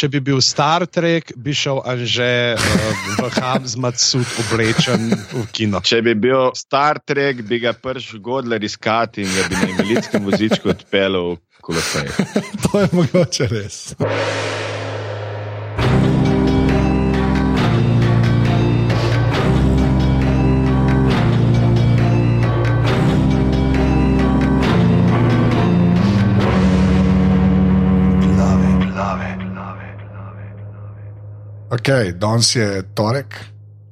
če bi bil Star Trek, bi šel Anže uh, v Hamzmat sud oblečen v kino. Če bi bil Star Trek, bi ga prš godler iskati in ga bi na invalidskem vozičku odpeljal v kolosej. to je mogoče res. Ok, danes je torek,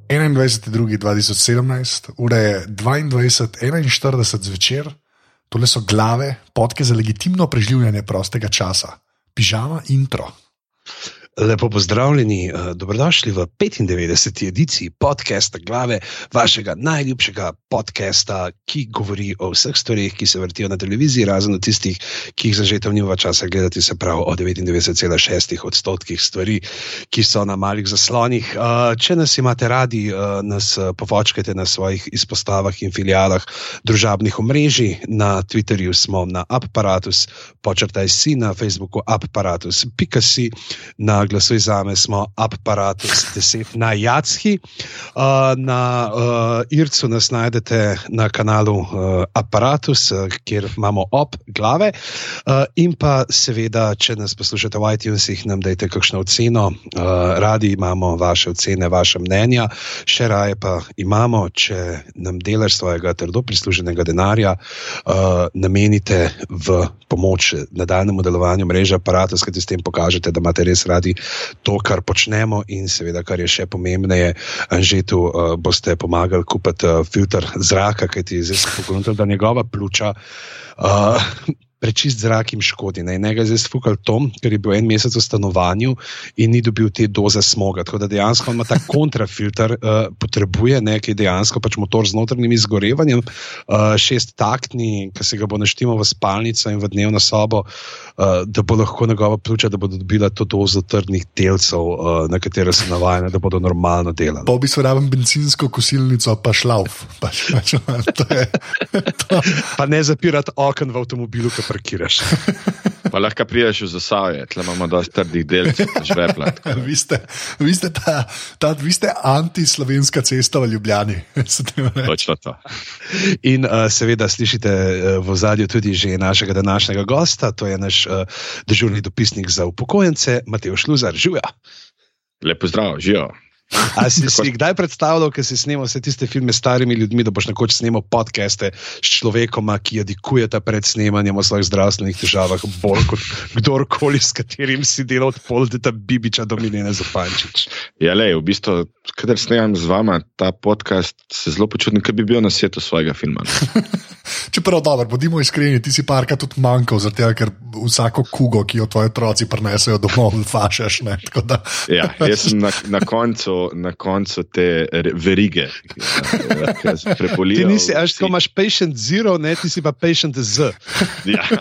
21.2.2017, ura je 22.41 zvečer, tole so glave, podke za legitimno preživljanje prostega časa, pižama intro. Lepo pozdravljeni, uh, dobrodošli v 95. ediciji podcasta Glave, vašega najljubšega podcasta, ki govori o vseh stvarih, ki se vrtijo na televiziji, razen o tistih, ki jih zažetem nima časa gledati, se pravi o 99,6 odstotkih stvari, ki so na malih zaslonih. Uh, če nas imate radi, uh, nas povočkajte na svojih izpostavah in filialah družabnih omrežij. Na Twitterju smo na aparatus, počrtaj si na Facebooku aparatus, pika si na glasuj za me, smo aparatus 10 na Jacki. Uh, na uh, Ircu nas najdete na kanalu uh, Apparatus, uh, kjer imamo op glave. Uh, in pa seveda, če nas poslušate v iTunesih, nam dajte kakšno oceno. Uh, radi imamo vaše ocene, vaše mnenja, še raje pa imamo, če nam delaš svojega trdo prisluženega denarja, uh, namenite v pomoč nadaljnemu delovanju mreže Apparatus, kajti s tem pokažete, da imate res radi to, kar počnemo, in seveda, kar je še pomembneje, že tu uh, boste pomagali kupiti uh, filter zraka, kajti zdaj se pogledam, da njegova pljuča. Uh, Prečist zrak jim škodi. Ne, ne ga je zdaj sfukal Tom, ker je bil en mesec v stanovanju in ni dobil te doze smoga. Tako da dejansko ima ta kontrafilter, uh, potrebuje nekaj dejansko, pač motor z notranjim izgorevanjem, uh, šest taktni, ki se ga bo naštimo v spalnico in v dnevno sobo, uh, da bo lahko njegova pljuča, da bodo dobila to dozo trdnih delcev, uh, na katere so navajene, da bodo normalno delali. Pa v bistvu rabim benzinsko kosilnico, pa šlauf. Pa, pač, to je, to. pa ne zapirati okn v avtomobilu, parkiraš. Pa lahko priješ v zasavje, tle imamo dosti trdih delcev, žvepla. vi ste, vi ste, ta, ta, vi ste anti-slovenska cesta v Ljubljani. Točno to. In uh, seveda slišite uh, v zadju tudi že našega današnjega gosta, to je naš uh, dežurni dopisnik za upokojence, Matej Šluzar, živijo. Lepo zdrav, živijo. A si si kdaj predstavljal, da si snimal vse tiste filme s starimi ljudmi, da boš nekoč snimal podcaste s človekom, ki jadikujeta pred snemanjem o svojih zdravstvenih težavah, bolj kot kdorkoli, s katerim si delal od Poldeta Bibiča do Milene Zapančič? Ja, le, v bistvu, kader snemam z vama ta podcast, se zelo počutim, kot bi bil na svetu svojega filma. Čeprav, dobro, bodimo iskreni, ti si parka tudi manjkal, zato ker vsako kugo, ki jo tvoji otroci prenesejo domov, fašeš. Ja, jaz sem na, na, koncu, na koncu te verige, prepolijo. Ti nisi, až ko imaš patient zero, ne, ti si pa patient z. Ja.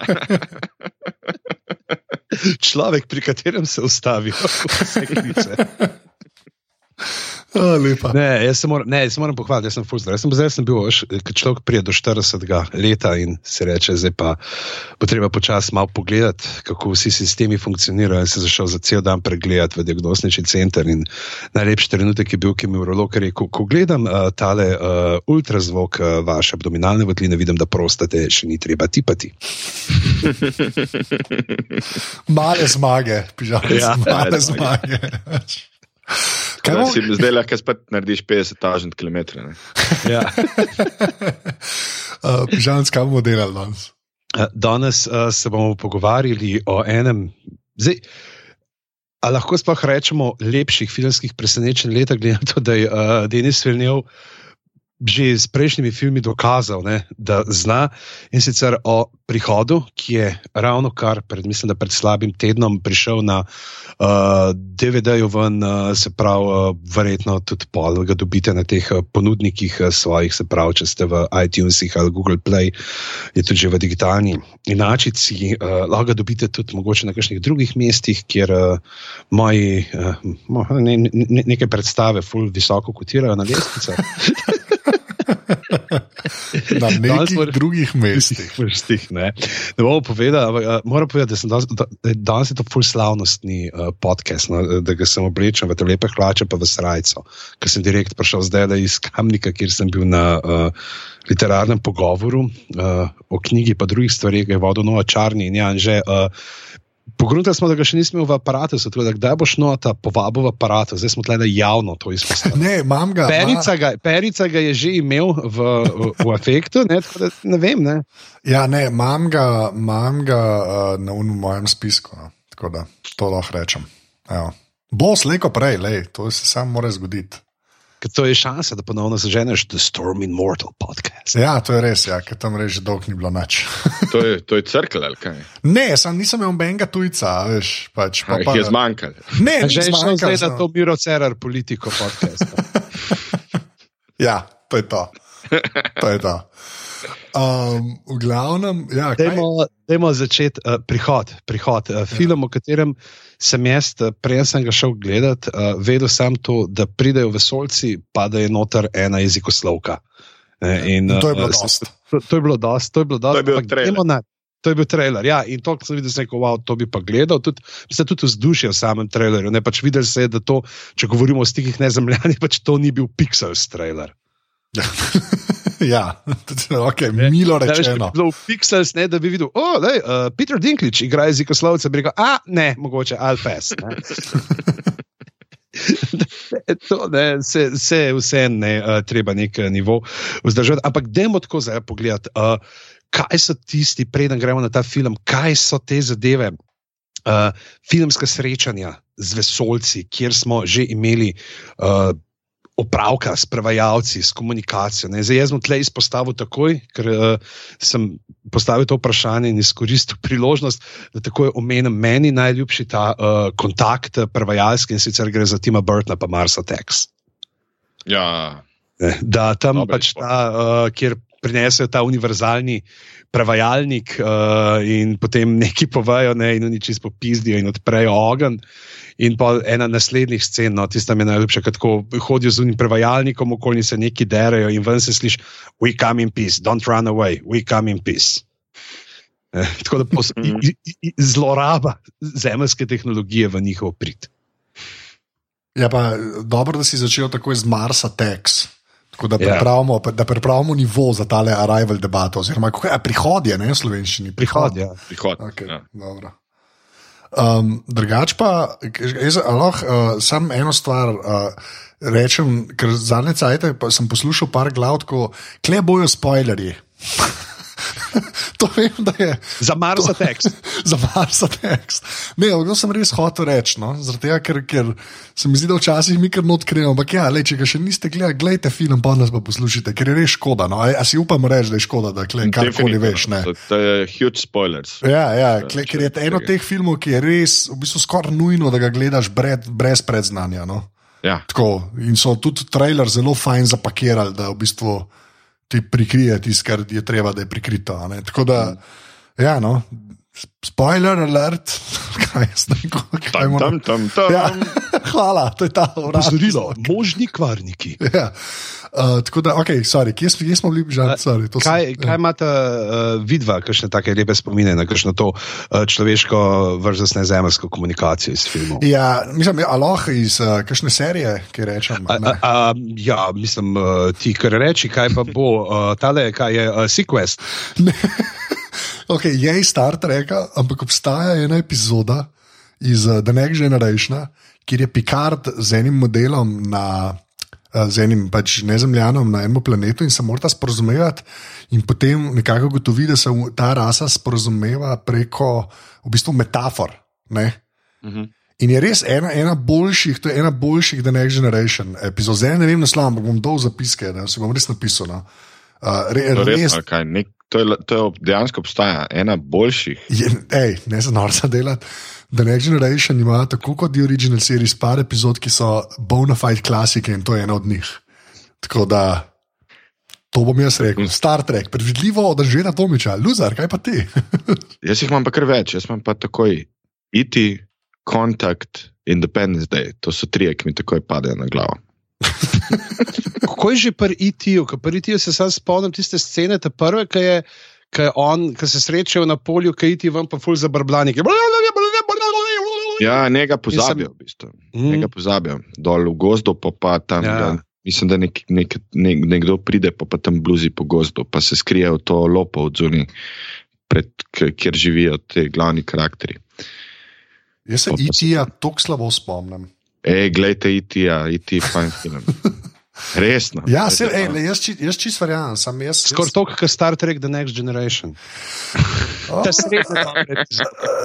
Človek, pri katerem se ustavijo vse krivice. Oh, ne, jaz se moram, ne, jaz se moram pohvaliti, jaz sem fuzil. Jaz sem, zdaj sem bil, ker človek prije do 40 leta in se reče, zdaj pa bo treba počasi malo pogledati, kako vsi sistemi funkcionirajo. Jaz sem zašel za cel dan pregledati v diagnostični center in najlepši trenutek je bil, ki mi je urolog rekel, ko gledam uh, tale uh, ultrazvok uh, vaše abdominalne votline, vidim, da prostate še ni treba tipati. male zmage, pižame, ja, male zmage. Kaj si zdaj lahko spet narediš 50 tažnih km? Ja. Žal, uh, kaj bomo delali danes? Uh, danes uh, se bomo pogovarjali o enem. Zdaj, A lahko sploh rečemo lepših filmskih presenečenj leta, glede na to, da je uh, Denis Vilnjev že s prejšnjimi filmi dokazal, ne, da zna in sicer o prihodu, ki je ravno kar pred, mislim, pred slabim tednom prišel na uh, DVD-ju ven, uh, se pravi, uh, verjetno tudi pol, ga dobite na teh uh, ponudnikih uh, svojih, se pravi, če ste v iTunesih ali Google Play, je tudi že v digitalni inačici. Uh, lahko ga dobite tudi mogoče na kakšnih drugih mestih, kjer uh, moji uh, ne, ne, ne, neke predstave, ful visoko kotirajo na lestvice. Na nekih mora- drugih mestih. Vrstih, ne. ne bomo povedali, ampak uh, moram povedati, da, sem danes, da, da danes je to full slavnostni uh, podcast, no, da ga sem oblečen v te lepe hlače, pa v srajco, ker sem direkt prišel zdaj iz Kamnika, kjer sem bil na uh, literarnem pogovoru uh, o knjigi, pa drugih stvarih, ki je vodil Nova Črni in Jan že. Uh, Pogruntali smo, da ga še nismo imeli v aparatu, tako da kdaj boš nota povabil v aparat, zdaj smo tle javno to izpostavili. Ne, imam ga. Perica ga, Perica ga je že imel v, v, v efektu, ne, tako da ne vem. Ne. Ja, ne, imam ga, imam ga uh, na unem mojem spisku. No. Tako da to lahko rečem. Evo. Bo slejko prej, lej, to se samo mora zgoditi. Ker to je šansa, da ponovno zaženeš The Storm Immortal podcast. Ja, to je res, ja, ker tam reč dolg ni bilo nič. To je, to je crkva, ali kaj? ne, sem nisem imel benga tujca, veš. Pač, pa, Pa, pa, jih je zmanjkalo. ne, Že je šel zmanjkalo, zdaj na sem- to Miro Cerar politiko podcast. Ja, to je to. To je to. Um, v glavnem, ja, Dajmo, dajmo začeti uh, prihod. prihod. Uh, film, o katerem sem jaz, uh, prej sem ga šel gledat, uh, vedel sem to, da pridejo vesolci, pa da je noter ena jezikoslovka. Uh, in, in to je bilo uh, dost. To, to je bilo dosti, to je bilo dosti. To je bil trailer. dajmo na- To je bil trailer, ja, in to, ko sem videl, sem rekel, wow, to bi pa gledal. Tudi, mislim, tudi vzdušje v samem trailerju. Ne, pač videl se je, da to, če govorimo o stikih nezemljanih, pač to ni bil Pixels trailer. ja, okay, milo Da, veš, rečeno. V Pixels, ne, da bi videl, oh, lej, uh, Peter Dinklage igra jezikoslovce, bi rekel, a ne, mogoče Alfes. Ne. To, ne, se, se vse ne, uh, treba nek uh, nivo vzdržati. Ampak dajmo tako zdaj pogledati, uh, kaj so tisti, preden gremo na ta film, kaj so te zadeve, uh, filmska srečanja z vesolci, kjer smo že imeli. Uh, Opravka s prevajalci, s komunikacijo. Ne. Zdaj, jaz bom tle izpostavil takoj, ker uh, sem postavil to vprašanje in izkoristil priložnost, da takoj omenim meni najljubši ta uh, kontakt prevajalski in sicer gre za Tima Burtona pa Marsa Tex. Ja, Ne, Da tam Dober pač izbor. ta, uh, kjer prinesejo ta univerzalni prevajalnik uh, in potem neki povejo, ne, in oni čisto popizdijo in odprejo ogenj. In pa ena naslednjih scen, no, tista mi je najljubša, ko tako hodijo z unim prevajalnikom, okoli se neki derajo in ven se sliši, we come in peace, don't run away, we come in peace. Eh, tako da pos, i, i, zloraba zemeljske tehnologije v njihov prid. Ja, pa dobro, da si začel takoj z Marsa Tex. Tako da Ja. pripravimo, da pripravimo nivo za tale arrival debato, oziroma kako je prihod, je ne slovenščini. Prihod, ja. prihod. Okay, Ja. dobro. Um, drugač pa, jaz lahko uh, samo eno stvar uh, rečem, ker zadnje cajte pa sem poslušal par glav, ko kle bojo spoilerji. to vem, da je Za Marsa Tex. za Marsa tekst. Ne, to sem res hotel reči, no? tega, ker, ker se mi zdi, da včasih mi kar odkrijemo. Ampak ja, lej, če ga še niste gledali, gledajte film, pa nas pa poslušajte, ker je res škoda. No? A, a si upamo reči, da je škoda, da kle, karkoli veš. Ne? To, to je huge spoilers. Ja, ja kle, ker je eno teh filmov, ki je res v bistvu skoraj nujno, da ga gledaš brez, brez predznanja. No? Ja. Tako, in so tudi trailer zelo fajn zapakirali, da v bistvu ti prikrije tisto, kar je treba, da je prikrito. ne. Tako da, ja, no, spoiler alert, kaj ne vem, kaj Tam, moram. tam, tam, tam. Ja, hvala, to je ta Pozorilo, uradno. možni kvarniki. Ja. Uh, tako da, ok, sorry, kje, smo- kje smo bili že? Sorry, to sem- Kaj, kaj imate uh, vidva, kakšne take lepe spomine na kakšno to uh, človeško versus nezemeljsko komunikacijo iz filmov? Ja, mislim, ja, aloha iz uh, kakšne serije, ki rečem. A, ne. a, a, ja, mislim, uh, ti kar reči, kaj pa bo, uh, tale, kaj je uh, Sequest. Okay, je iz Star Treka, ampak obstaja ena epizoda iz uh, The Next Generation, kjer je Picard z enim modelom, na, uh, z enim pač nezemljanom na enem planetu in se morata sporozumevati, in potem nekako gotovi, da se ta rasa sporozumeva preko v bistvu metafor. Ne? Mhm. In je res ena, ena boljših, to je ena boljših The Next Generation epizod. Zdaj ne vem naslov, ampak bom dol zapiske, da se bom res napisal. No. Uh, re, To, res, res, ali kaj, nek, to, je, to je dejansko obstaja, ena boljših. Je, ej, ne za norca delati. The Next Generation ima tako kot The Original Series par epizod, ki so bona fide klasike in to je ena od njih. Tako da, to bom jaz rekel. Star Trek, predvidljivo od Žena Tomiča, Luzar, kaj pa ti? Jaz jih imam pa kar več, jaz imam pa takoj iti, kontakt, Independence Day. To so tri, ki mi takoj padejo na glavo. Kako je že pri IT-ju? Pri IT-ju se sam spomnim tiste scene, te prve, ki je. Ki, on, ki se srečajo na polju, ki ti vam pa ful za brbljanje. Ja, njega pozabijo, v bistvu. Mm. Njega pozabijo. Dol v gozdu, pa, pa tam. Ja. Ja. Mislim, da nek, nek, nek, nekdo pride, pa, pa tam bluzi po gozdu, pa se skrije v to lopo od zunaj, kjer živijo ti glavni karakteri. Jaz se IT-ja tako slabo spomnim. Ej, gledajte, IT, ja, IT, fajn film. Resno. Ja, se, ej, le, jaz, či, jaz čist verjamem, sam jaz. Skoraj toliko, kot Star Trek The Next Generation. Oh, Ta srednja dobra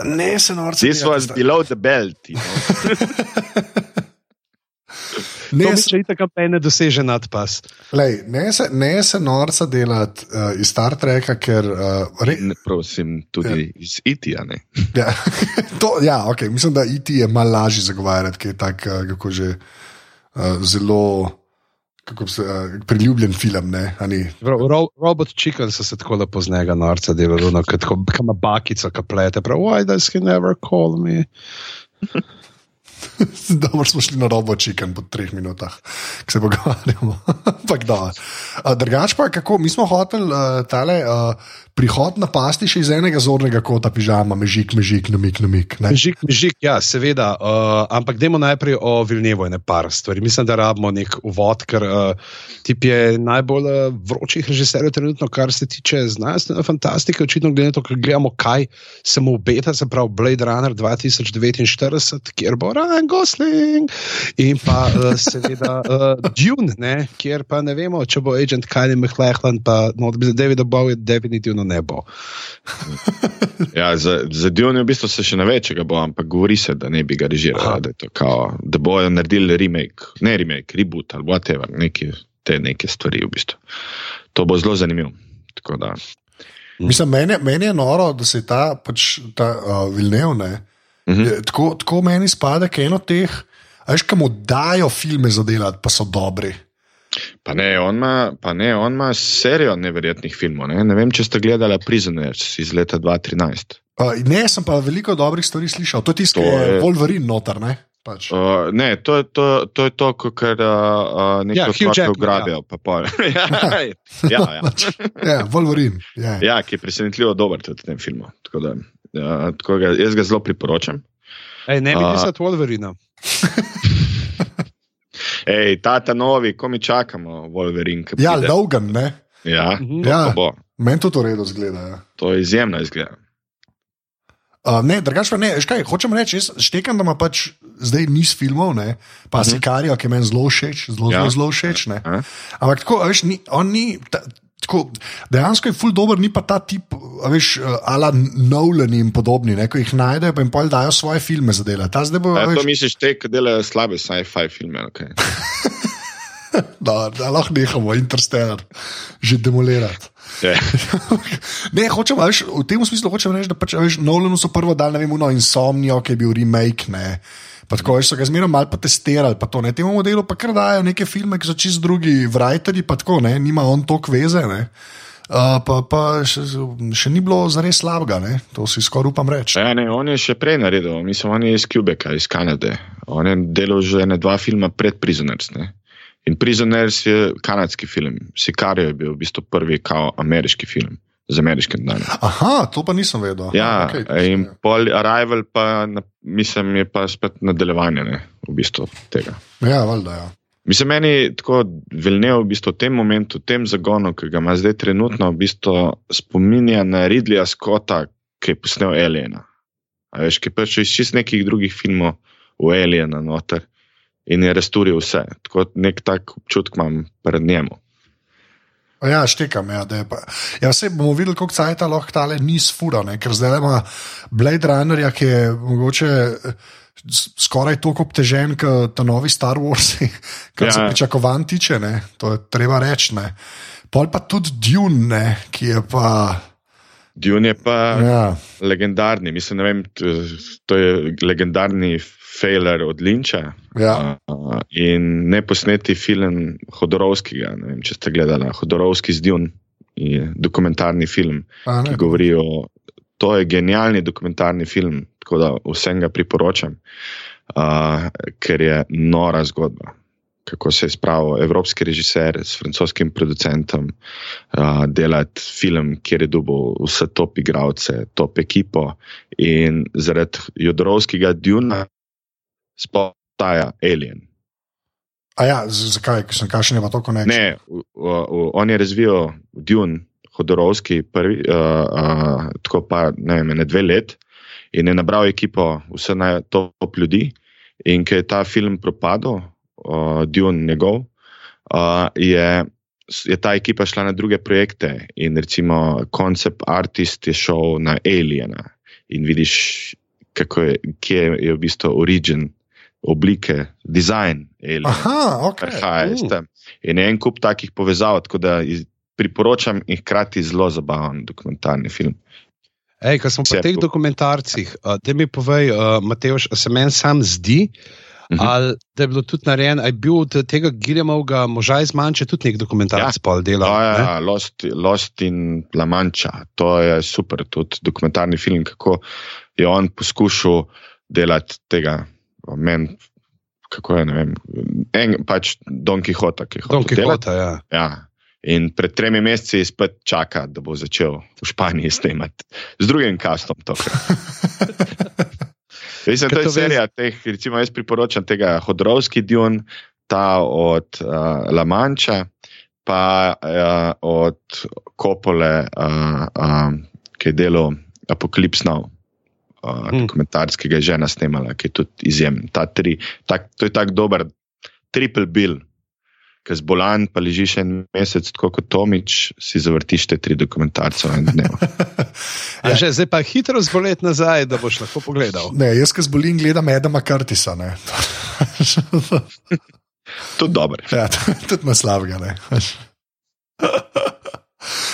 ne, se norce. This was below the belt. You know? Ne, To se, itak ne doseže nadpas. lej, ne, se, ne se norca delati uh, iz Star Treka, ker. Uh, re, Ne, prosim, tudi iz IT. -ja, ne. ja, to, ja, okay, mislim, da IT je malo lažje zagovarjati, ker je tak, uh, kako že uh, zelo. Kako se, uh, priljubljen film, ne? ni? Ro, robot Chicken so se tako lepo z njega norca delali, no, kot ima bakico, ki plete. Prav, why does he never call me? Dobro smo šli na robo čiken po treh minutah, ki se pogovarjamo. Ampak da. Drugač pa, kako mi smo hoteli uh, tale uh, prihod napasti še iz enega zornega kota pižama, mežik, mežik, namik, namik. ne? Žik, žik, ja, seveda. Uh, ampak dajmo najprej o Vilnevu in par stvari. Mislim, da rabimo nek uvod, ker uh, tip je najbolj uh, vročih režiserjev trenutno, kar se tiče znanstvene fantastike. Očitno, glede na to, kaj gledamo, kaj se mu obeta, se pravi Blade Runner 2049, kjer bo Ryan Gosling in pa uh, seveda uh, Dune, ne, kjer pa ne vemo, če bo agent Kyle McLachlan, pa no, David Bowie definitivno ne bo. Ja, za, za Dion v bistvu se še ne ve, če ga bo, ampak govori se, da ne bi ga Aha. režirali, da, je to kao, da bojo naredili remake, ne remake, reboot ali whatever, neki, te neke stvari v bistvu. To bo zelo zanimivo. Tako da, Mislim, meni, meni je noro, da se je ta, pač, ta uh, Vilnev, ne, Mhm. je, tako, tako meni spada, je eno teh, a veš, kam dajo filme za delati, pa so dobri. Pa ne, on ima, pa ne, on ima serijo neverjetnih filmov. Ne? ne vem, če ste gledali Prisoners iz leta 2013. Uh, ne, sem pa veliko dobrih stvari slišal. To je tisto, To ki je Wolverine noter, ne? Pač. Uh, ne, to je to, to, je to kar uh, uh, Ja, nekaj Jackman, ugrabijo. pa pol. ja, ja, ja. Ja, Wolverine. Ja. ja, ki je presenetljivo dober tudi v tem filmu. Tako da, uh, tako ga, jaz ga zelo priporočam. Ej, ne bi pisal Wolverina. Ej, tata novi, ko mi čakamo, Wolverine. ki Ja, pride. Logan, ne? ja, Mhm. to Ja. Meni to v redu zgleda. Ja. To je izjemno izgleda. Uh, ne, drugače pa ne, veš kaj, hočem reči, jaz štekam, da ima pač zdaj niz filmov, ne, pa uh -huh. Sikarijo, ki meni zelo všeč, zelo, Ja. zelo, všeč. Ne. A? Ampak tako, a veš, ni, on ni. Ta, Tako, dejansko je ful dober, ni pa ta tip, a veš, uh, ala Nolan in podobni, ne, ko jih najdejo, pa jim pol dajo svoje filme za delo. Ta zdaj bo, a A, to misliš, te, ki delajo slabe sci-fi filme? Okay. da, da lahko nehamo Interstellar že demolirati. Ja. Ne, hočem, a veš, v tem smislu hočem reči, da pač, veš, Nolanu so prvo dali, ne vem, uno Insomnio, ki je bil remake, ne. Pa tako, veš, so ga zmeraj malo potestirali, pa to ne. Temu modelu pa kar dajo neke filme, ki so čist drugi, writeri, pa tako, ne, nima on tok veze, ne. Uh, pa pa še, še ni bilo zares slabega, ne? to si skoraj upam reči. Ja, ne, on je še prej naredil, mislim, on je iz Quebeca, iz Kanade. On je delal že ne dva filma pred Prisoners. Ne? In Prisoners je kanadski film, Sicario je bil v bistvu prvi kao ameriški film z ameriškim denarjem. Aha, to pa nisem vedel. Ja, okay, in pol Arrival pa, mislim, je pa spet nadaljevanje ne, v bistvu tega. ja, valjda, ja. Mislim, meni tako Vilnev v bistvu v tem momentu, v tem zagonu, ki ga ima zdaj trenutno, v bistvu spominja na Ridleya Scotta, ki je posnel Aliena. A veš, ki je prišel iz čist nekih drugih filmov v Aliena noter in je resturil vse. Tako nek tak občutek imam pred njemu. Ja, štekam. Ja, pa. ja, vse bomo videli, kako cajt lahko tale niz fura, ne? ker zdaj ima Blade Runnerja, ki je mogoče eh, skoraj toliko obtežen kot ta novi Star Wars, kar ja. se pričakovanj tiče, ne? to je treba reči. ne. Pol pa tudi Dune, ne? ki je pa. Dune je pa ja. Legendarni, mislim, ne vem, to je legendarni failer od Linča. ja. Uh, in neposneti film Hodorovskega, ne vem, če ste gledali, Hodorovski z Dune, dokumentarni film, A, ki ne, govori o. To je genialni dokumentarni film, tako da vsem ga priporočam, uh, ker je nora zgodba. kako se je spravil evropski režiser s francoskim producentom uh, delati film, kjer je dobil vse top igralce, top ekipo in zaradi Jodrovskega Duna spostaja Alien. A ja, zakaj, kakšen pa to konec? Ne, v, v, on je razvijal Dune, Hodorovski, prvi, uh, uh, tako pa ne vem, ne dve let in je nabral ekipo vse naj top ljudi. In ker je ta film propadel, uh, Dune njegov, uh, je, je ta ekipa šla na druge projekte in recimo koncept artist je šel na Aliena in vidiš, kako je, kje je v bistvu origin. Oblike, dizajn, ali Aha, ok. prihaja iz Mm. tam. In en kup takih povezav, tako da iz, priporočam in hkrati zelo zabaven dokumentarni film. Ej, ko smo pri teh dokumentarcih, uh, da mi povej, uh, Mateoš, a se meni sam zdi, Mhm. ali da je bilo tudi narejen, ali je bil od tega Giljamovega moža iz Manče tudi nek dokumentarc Ja. pol dela. Ja, ne? ja, Lost, Lost in La Mancha, to je super, tudi dokumentarni film, kako je on poskušal delati tega, men, kako je, ne vem, en, pač Don Quixota, ki je Don. Quixota, ja. Ja. In pred tremi meseci spet čaka, da bo začel v Španiji snemati z drugim kastom. Mislim, to je serija teh, recimo, jaz priporočam tega Hodrovski Dune, ta od uh, La Mancha, pa uh, od Kopole, uh, uh, ki je delal Apokalips Now. Uh, Hmm. Dokumentarc, ki ga je žena snemala, ki je tudi izjemen. Ta tri, tak, to je tako dober, triple bill, ki zbolan, pa ležiš en mesec, tako kot Tomič, si zavrtiš te tri dokumentarce v enem dnevu. A že zdaj pa hitro zbolet nazaj, da boš lahko pogledal. Ne, jaz, ki zbolim, gledam Edama Curtisa. Ne. Tudi dobro. ja, tudi na slabega.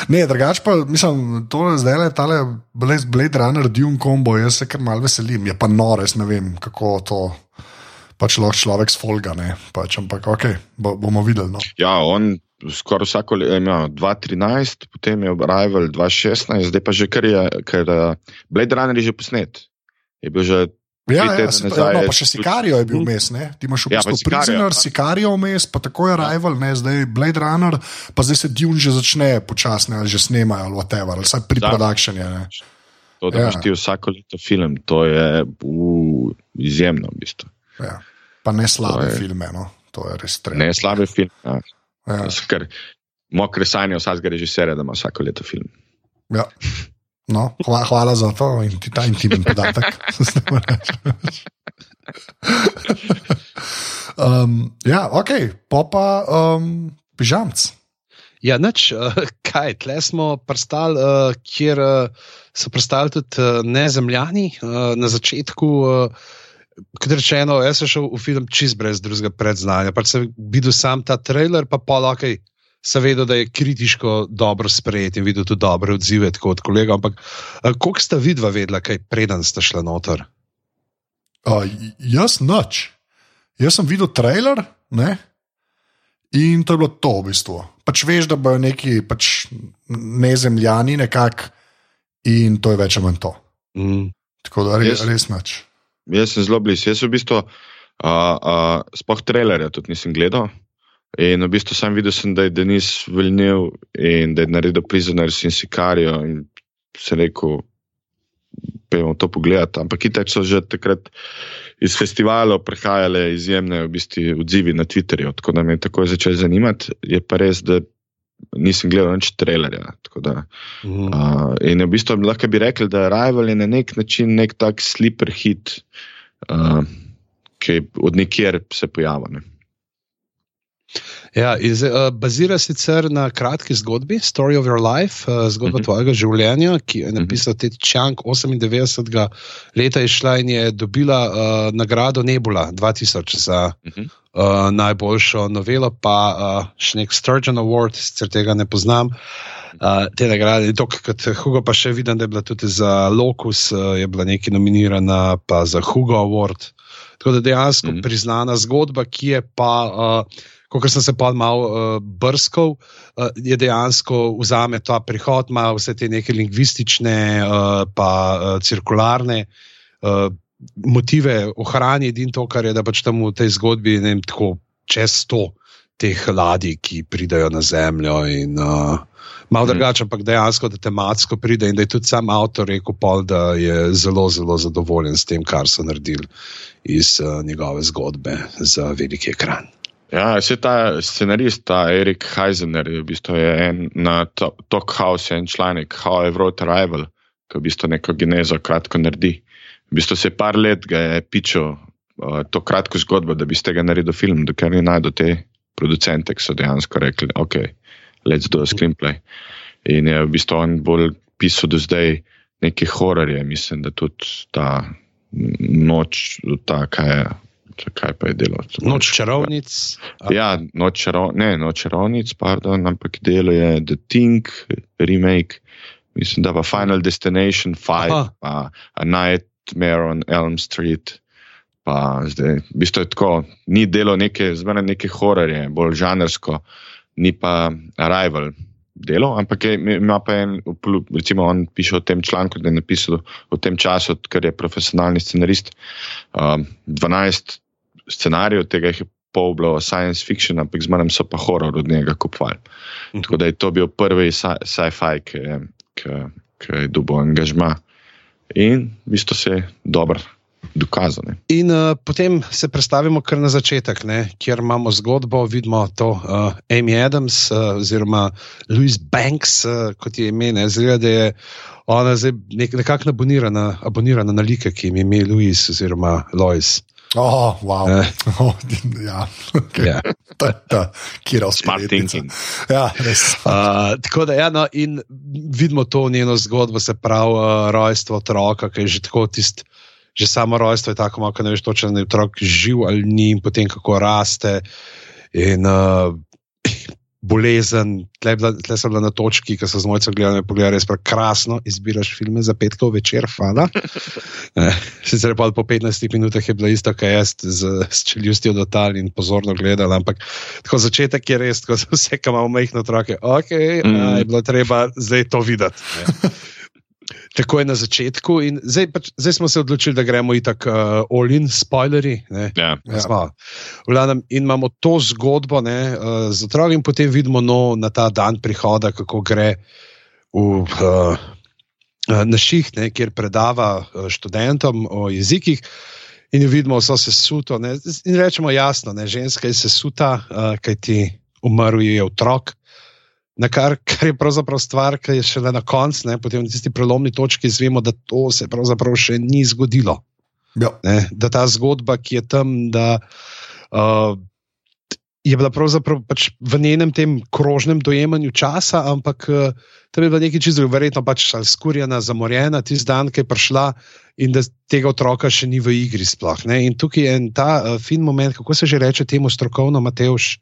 Ne, drugač pa, mislim, to je zdaj le tale Blade Runner, Dune Combo, jaz se kar mal veselim. Je pa nores, ne vem, kako to. Pač lahko človek sfolga, ne. Pač, ampak ok, bo, bomo videli. No. Ja, on skoraj vsako leto, ja, 2013, potem je Arrival 2016, zdaj pa že kar je, ker uh, Blade Runner je že posnet. Je bil že Ja, ja, se, nazaj no, pa še Sikarijo je bil vmes? Ti imaš v Ja, bistvu Sicario, Prisoner, ja. Sikarijo vmes, pa tako je Rival, ne, zdaj Blade Runner, pa zdaj se Dune že začne počasne, ali že snemajo, ali whatever, ali vsaj pri. Ne? to, da Ja. imaš ti vsako leto film, to je uh, izjemno, v bistvu. Ja. Pa ne slabe To je- filme, no. to je res treba. Ne slabe film. Ja. Ja, Kar mokre sanje vsakega režiserja, da ima vsako leto film. ja. No, hvala, hvala za to in ti ta intimen podatek. um, ja, ok, popa um, pižamc. Ja, nič, uh, kaj, tle smo prstali, uh, kjer uh, so prstali tudi uh, nezemljani uh, na začetku. Uh, Kot rečeno, jaz sem šel v film čist brez drugega predznanja. Pač sem videl sam ta trailer, pa pa lahko sem vedel, da je kritiško dobro sprejet in videl tudi dobre odzive tako od kolega. Ampak uh, koliko sta vidva vedela, kaj preden sta šla noter? Uh, jaz noč. Jaz sem videl trailer ne? in to je bilo to v bistvu. Pač veš, da bojo neki pač nezemljani nekako in to je več ali manj to. Mm. Tako da res, Jaz- res noč. Jaz sem zelo blizu. Jaz v bistvu, uh, uh, spoh trailerja tudi nisem gledal. In v bistvu sem videl, sem, da je Denis Vilnev in da je naredil Prisoners in Sicarijo. In se rekel, pojmo to pogledati. Ampak itak so že takrat iz festivalov prihajale izjemne v bistvu, odzivi na Twitterju, tako da me je takoj začel zanimati. Je pa res, da nisem gledal nič trailerja. Da, Mm. Uh, in v bistvu lahko bi rekli, da Rival je na nek način nek tak sleeper hit, uh, ki od nikjer se pojavlja. Ne. Ja, iz, uh, bazira sicer na kratki zgodbi, Story of Your Life, uh, zgodba uh Mhm. -huh. tvojega življenja, ki je napisal Ted Chang 98. leta, je šla in je dobila uh, nagrado Nebula 2000 za Uh -huh. uh, najboljšo novelo, pa uh, še nek Sturgeon Award, sicer tega ne poznam. Uh, te nagrade, dok, kot Hugo, pa še vidim, da je bila tudi za Locus, uh, je bila nekaj nominirana, pa za Hugo Award. Tako da dejansko mm Mhm. -hmm. priznana zgodba, ki je pa, uh, kot sem se pa malo uh, brskal, uh, je dejansko vzame ta prihod, ima vse te neke lingvistične, uh, pa uh, cirkularne. Uh, Motive ohrani in to, kar je, da pač tam v tej zgodbi ne vem, tako čez sto teh ladij, ki pridejo na Zemljo. In, uh, Malo mm. drugače, ampak dejansko, da tematsko pride in da je tudi sam avtor rekel, pol, da je zelo, zelo zadovoljen s tem, kar so naredili iz uh, njegove zgodbe za veliki ekran. Ja, se ta scenarist, ta Erik Heisener, je v bistvu en na Talk House, en članek How I Wrote Arrival, ki v bistvu neko genezo kratko naredi. V bistvu se par let ga je pičil uh, to kratko zgodbo, da bi z tega naredil film, dokler ni najdel te producente, ki so dejansko rekli, ok, let's do a screenplay. In je v bistvu on bolj pisal do zdaj neke hororje, mislim, da tudi ta noč, ta kaj je. Kaj pa je delo? Noč čarovnic. Ja, noč, čaro, ne, noč čarovnic, pardon, ampak delo je The Thing, remake, mislim, da pa Final Destination 5, pa A Nightmare on Elm Street. Pa zdaj, v bistvu je tako, ni delo neke, zmeraj neke hororje, bolj žanrsko, ni pa Arrival delo, ampak je, ima pa en, recimo, on piše o tem članku, da je napisal v tem času, ker je profesionalni scenarist, um, 12 scenarijev, tega je pol bilo science fiction, ampak zmeraj so pa horor od njega kupovali. Mhm. Tako da je to bil prvi sci-fi, ki, ki, ki je dobil angažma in v bistvu se je dobro dokazane. In uh, potem se predstavimo kar na začetek, ne, kjer imamo zgodbo, vidimo to uh, Amy Adams uh, oziroma Louis Banks, uh, kot je ime, zelo da je ona zdaj nek, nekako abonirana, abonirana na like, ki jim je ime Louis oziroma Lois. Oh, wow. eh. oh, ja, okay. ja. Kjer je smart thinking. Ja, res. Uh, tako da, ja, no, in vidimo to njeno zgodbo, se pravi, uh, rojstvo otroka, ki je že tako tisti že samo rojstvo je tako, malo, ne veš točno, da je otrok živ ali ni, in potem kako raste. In uh, bolezen, tle, tle sem bila na točki, ki so z mojcem gledali, pogledali, res prekrasno izbiraš filme za petkov večer, hvala. Sicer pa po 15 minutah je bila isto, kaj jaz z, z čeljustjo dotal in pozorno gledal, ampak tako začetek je res, ko se vse, kam imamo majhne otroke, ok, mm. a, je bilo treba zdaj to videti. Tako je na začetku, in zdaj, pač, zdaj smo se odločili, da gremo tako uh, all-in, spoilerji. Ja, ja. In imamo to zgodbo ne, uh, z otrokom, in potem vidimo no, na ta dan prihoda, kako gre v, uh, na ših, ne, kjer predava uh, študentom o jezikih. In vidimo, da so se suto. Ne, in rečemo jasno, da je ženska se suta, uh, kaj ti umrl je otrok na kar, kar je pravzaprav stvar, ki je šele na koncu, potem na tisti prelomni točki izvemo, da to se pravzaprav še ni zgodilo. Ja. Ne, da ta zgodba, ki je tam, da uh, je bila pravzaprav pač v njenem tem krožnem dojemanju časa, ampak uh, tam je bila nekaj čisto, verjetno pač skurjena, zamorjena, tisti dan, ki je prišla in da tega otroka še ni v igri. Sploh, in tukaj je en ta uh, fin moment, kako se že reče temu strokovno, Mateoš.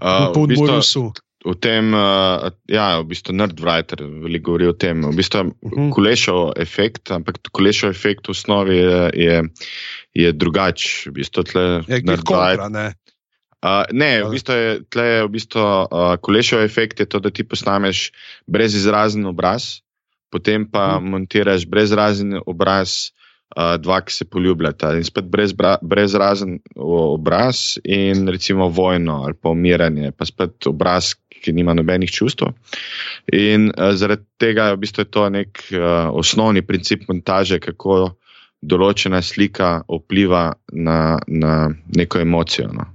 Uh, v bistvu, v tem, uh, ja, v bistvu Nerdwriter veliko govori o tem, v bistvu uh mhm. -huh. kulešov efekt, ampak kulešov efekt v osnovi je, je, je drugačen. V bistvu tle, je kontra, ne. Uh, ne, v bistvu je tle, v bistvu, uh, kulešov efekt je to, da ti posnameš brezizrazen obraz, potem pa uh mhm. -huh. montiraš brezizrazen obraz uh, dva, ki se poljubljata in spet brez, brezrazen obraz in recimo vojno ali pa umiranje, pa spet obraz, ki nima nobenih čustev. In uh, zaradi tega je v bistvu to nek uh, osnovni princip montaže, kako določena slika vpliva na, na neko emocijo. No.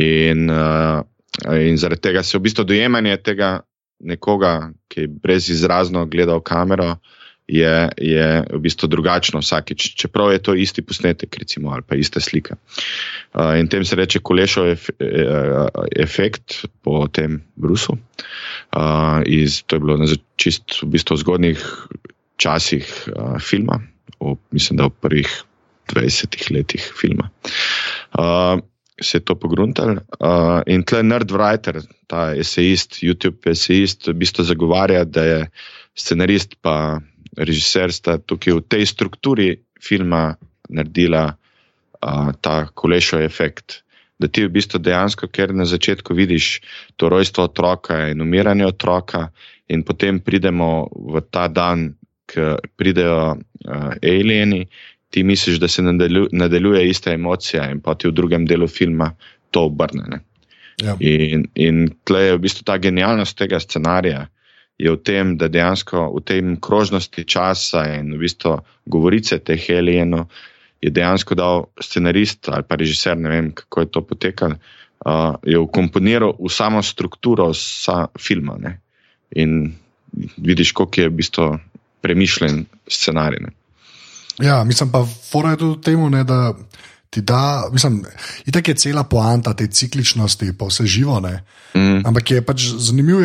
In, uh, in zaradi tega se v bistvu dojemanje tega nekoga, ki je brezizrazno gledal kamero, uh, je, je v bistvu drugačno vsakeč, čeprav je to isti posnetek, recimo, ali pa ista slika. Uh, in tem se reče kolešo ef, e, efekt po tem Brusu. Uh, iz, to je bilo na čist v bistvu zgodnih časih uh, filma, v, mislim, da v prvih 20 letih filma. Uh, Se je to pogruntal. Uh, in tle Nerdwriter, ta esejist, YouTube esejist, v bistvu zagovarja, da je scenarist pa režiser sta tukaj v tej strukturi filma naredila uh, ta kolešo efekt. Da ti v bistvu dejansko, ker na začetku vidiš to rojstvo otroka in umiranje otroka, in potem pridemo v ta dan, ko pridejo uh, alieni, ti misliš, da se nadalju, nadaljuje ista emocija, in pa ti v drugem delu filma to obrne. ne. Ja. In, in tle je v bistvu ta genialnost tega scenarija. Je v tem, da dejansko v tem krožnosti časa in v bistvu govorice teh alienov je dejansko dal scenarist ali pa režiser, ne vem kako je to potekalo, uh, je ukomponiral v samo strukturo sa filma. Ne? In vidiš, koliko je v bistvu premišljen scenarij. Ne? Ja, mislim pa, fora je tudi v tem, ne, da ti da, mislim, itak je cela poanta te cikličnosti, pa vse živo. Ne, Mm. ampak je pač zanimivo,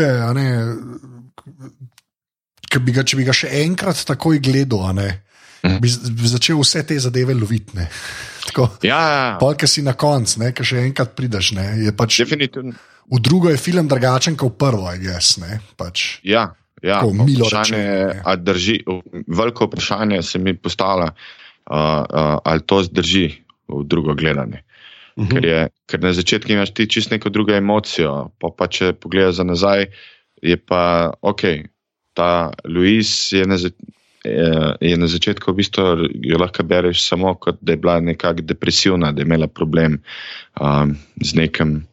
bi ga, če bi ga še enkrat takoj gledal, ne, Mhm. bi, začel vse te zadeve loviti. Tako, Ja, Polk si na koncu, ki še enkrat prideš. Ne, je pač, definitivno. v drugo je film drugačen kot prvo, jaz. Ne, pač. Ja, ja. Tako milo rečeno, ne. a drži, veliko vprašanje se mi postavlja, uh, uh, ali to zdrži v drugo gledanje. Mhm. Ker, je, ker na začetku imaš ti čist neko drugo emocijo, pa, pa če pogledaš za nazaj, je pa ok. Ta Louis je na, za- eh, je na začetku v bistvu jo lahko bereš samo kot da je bila nekako depresivna, da je imela problem um, z nekim.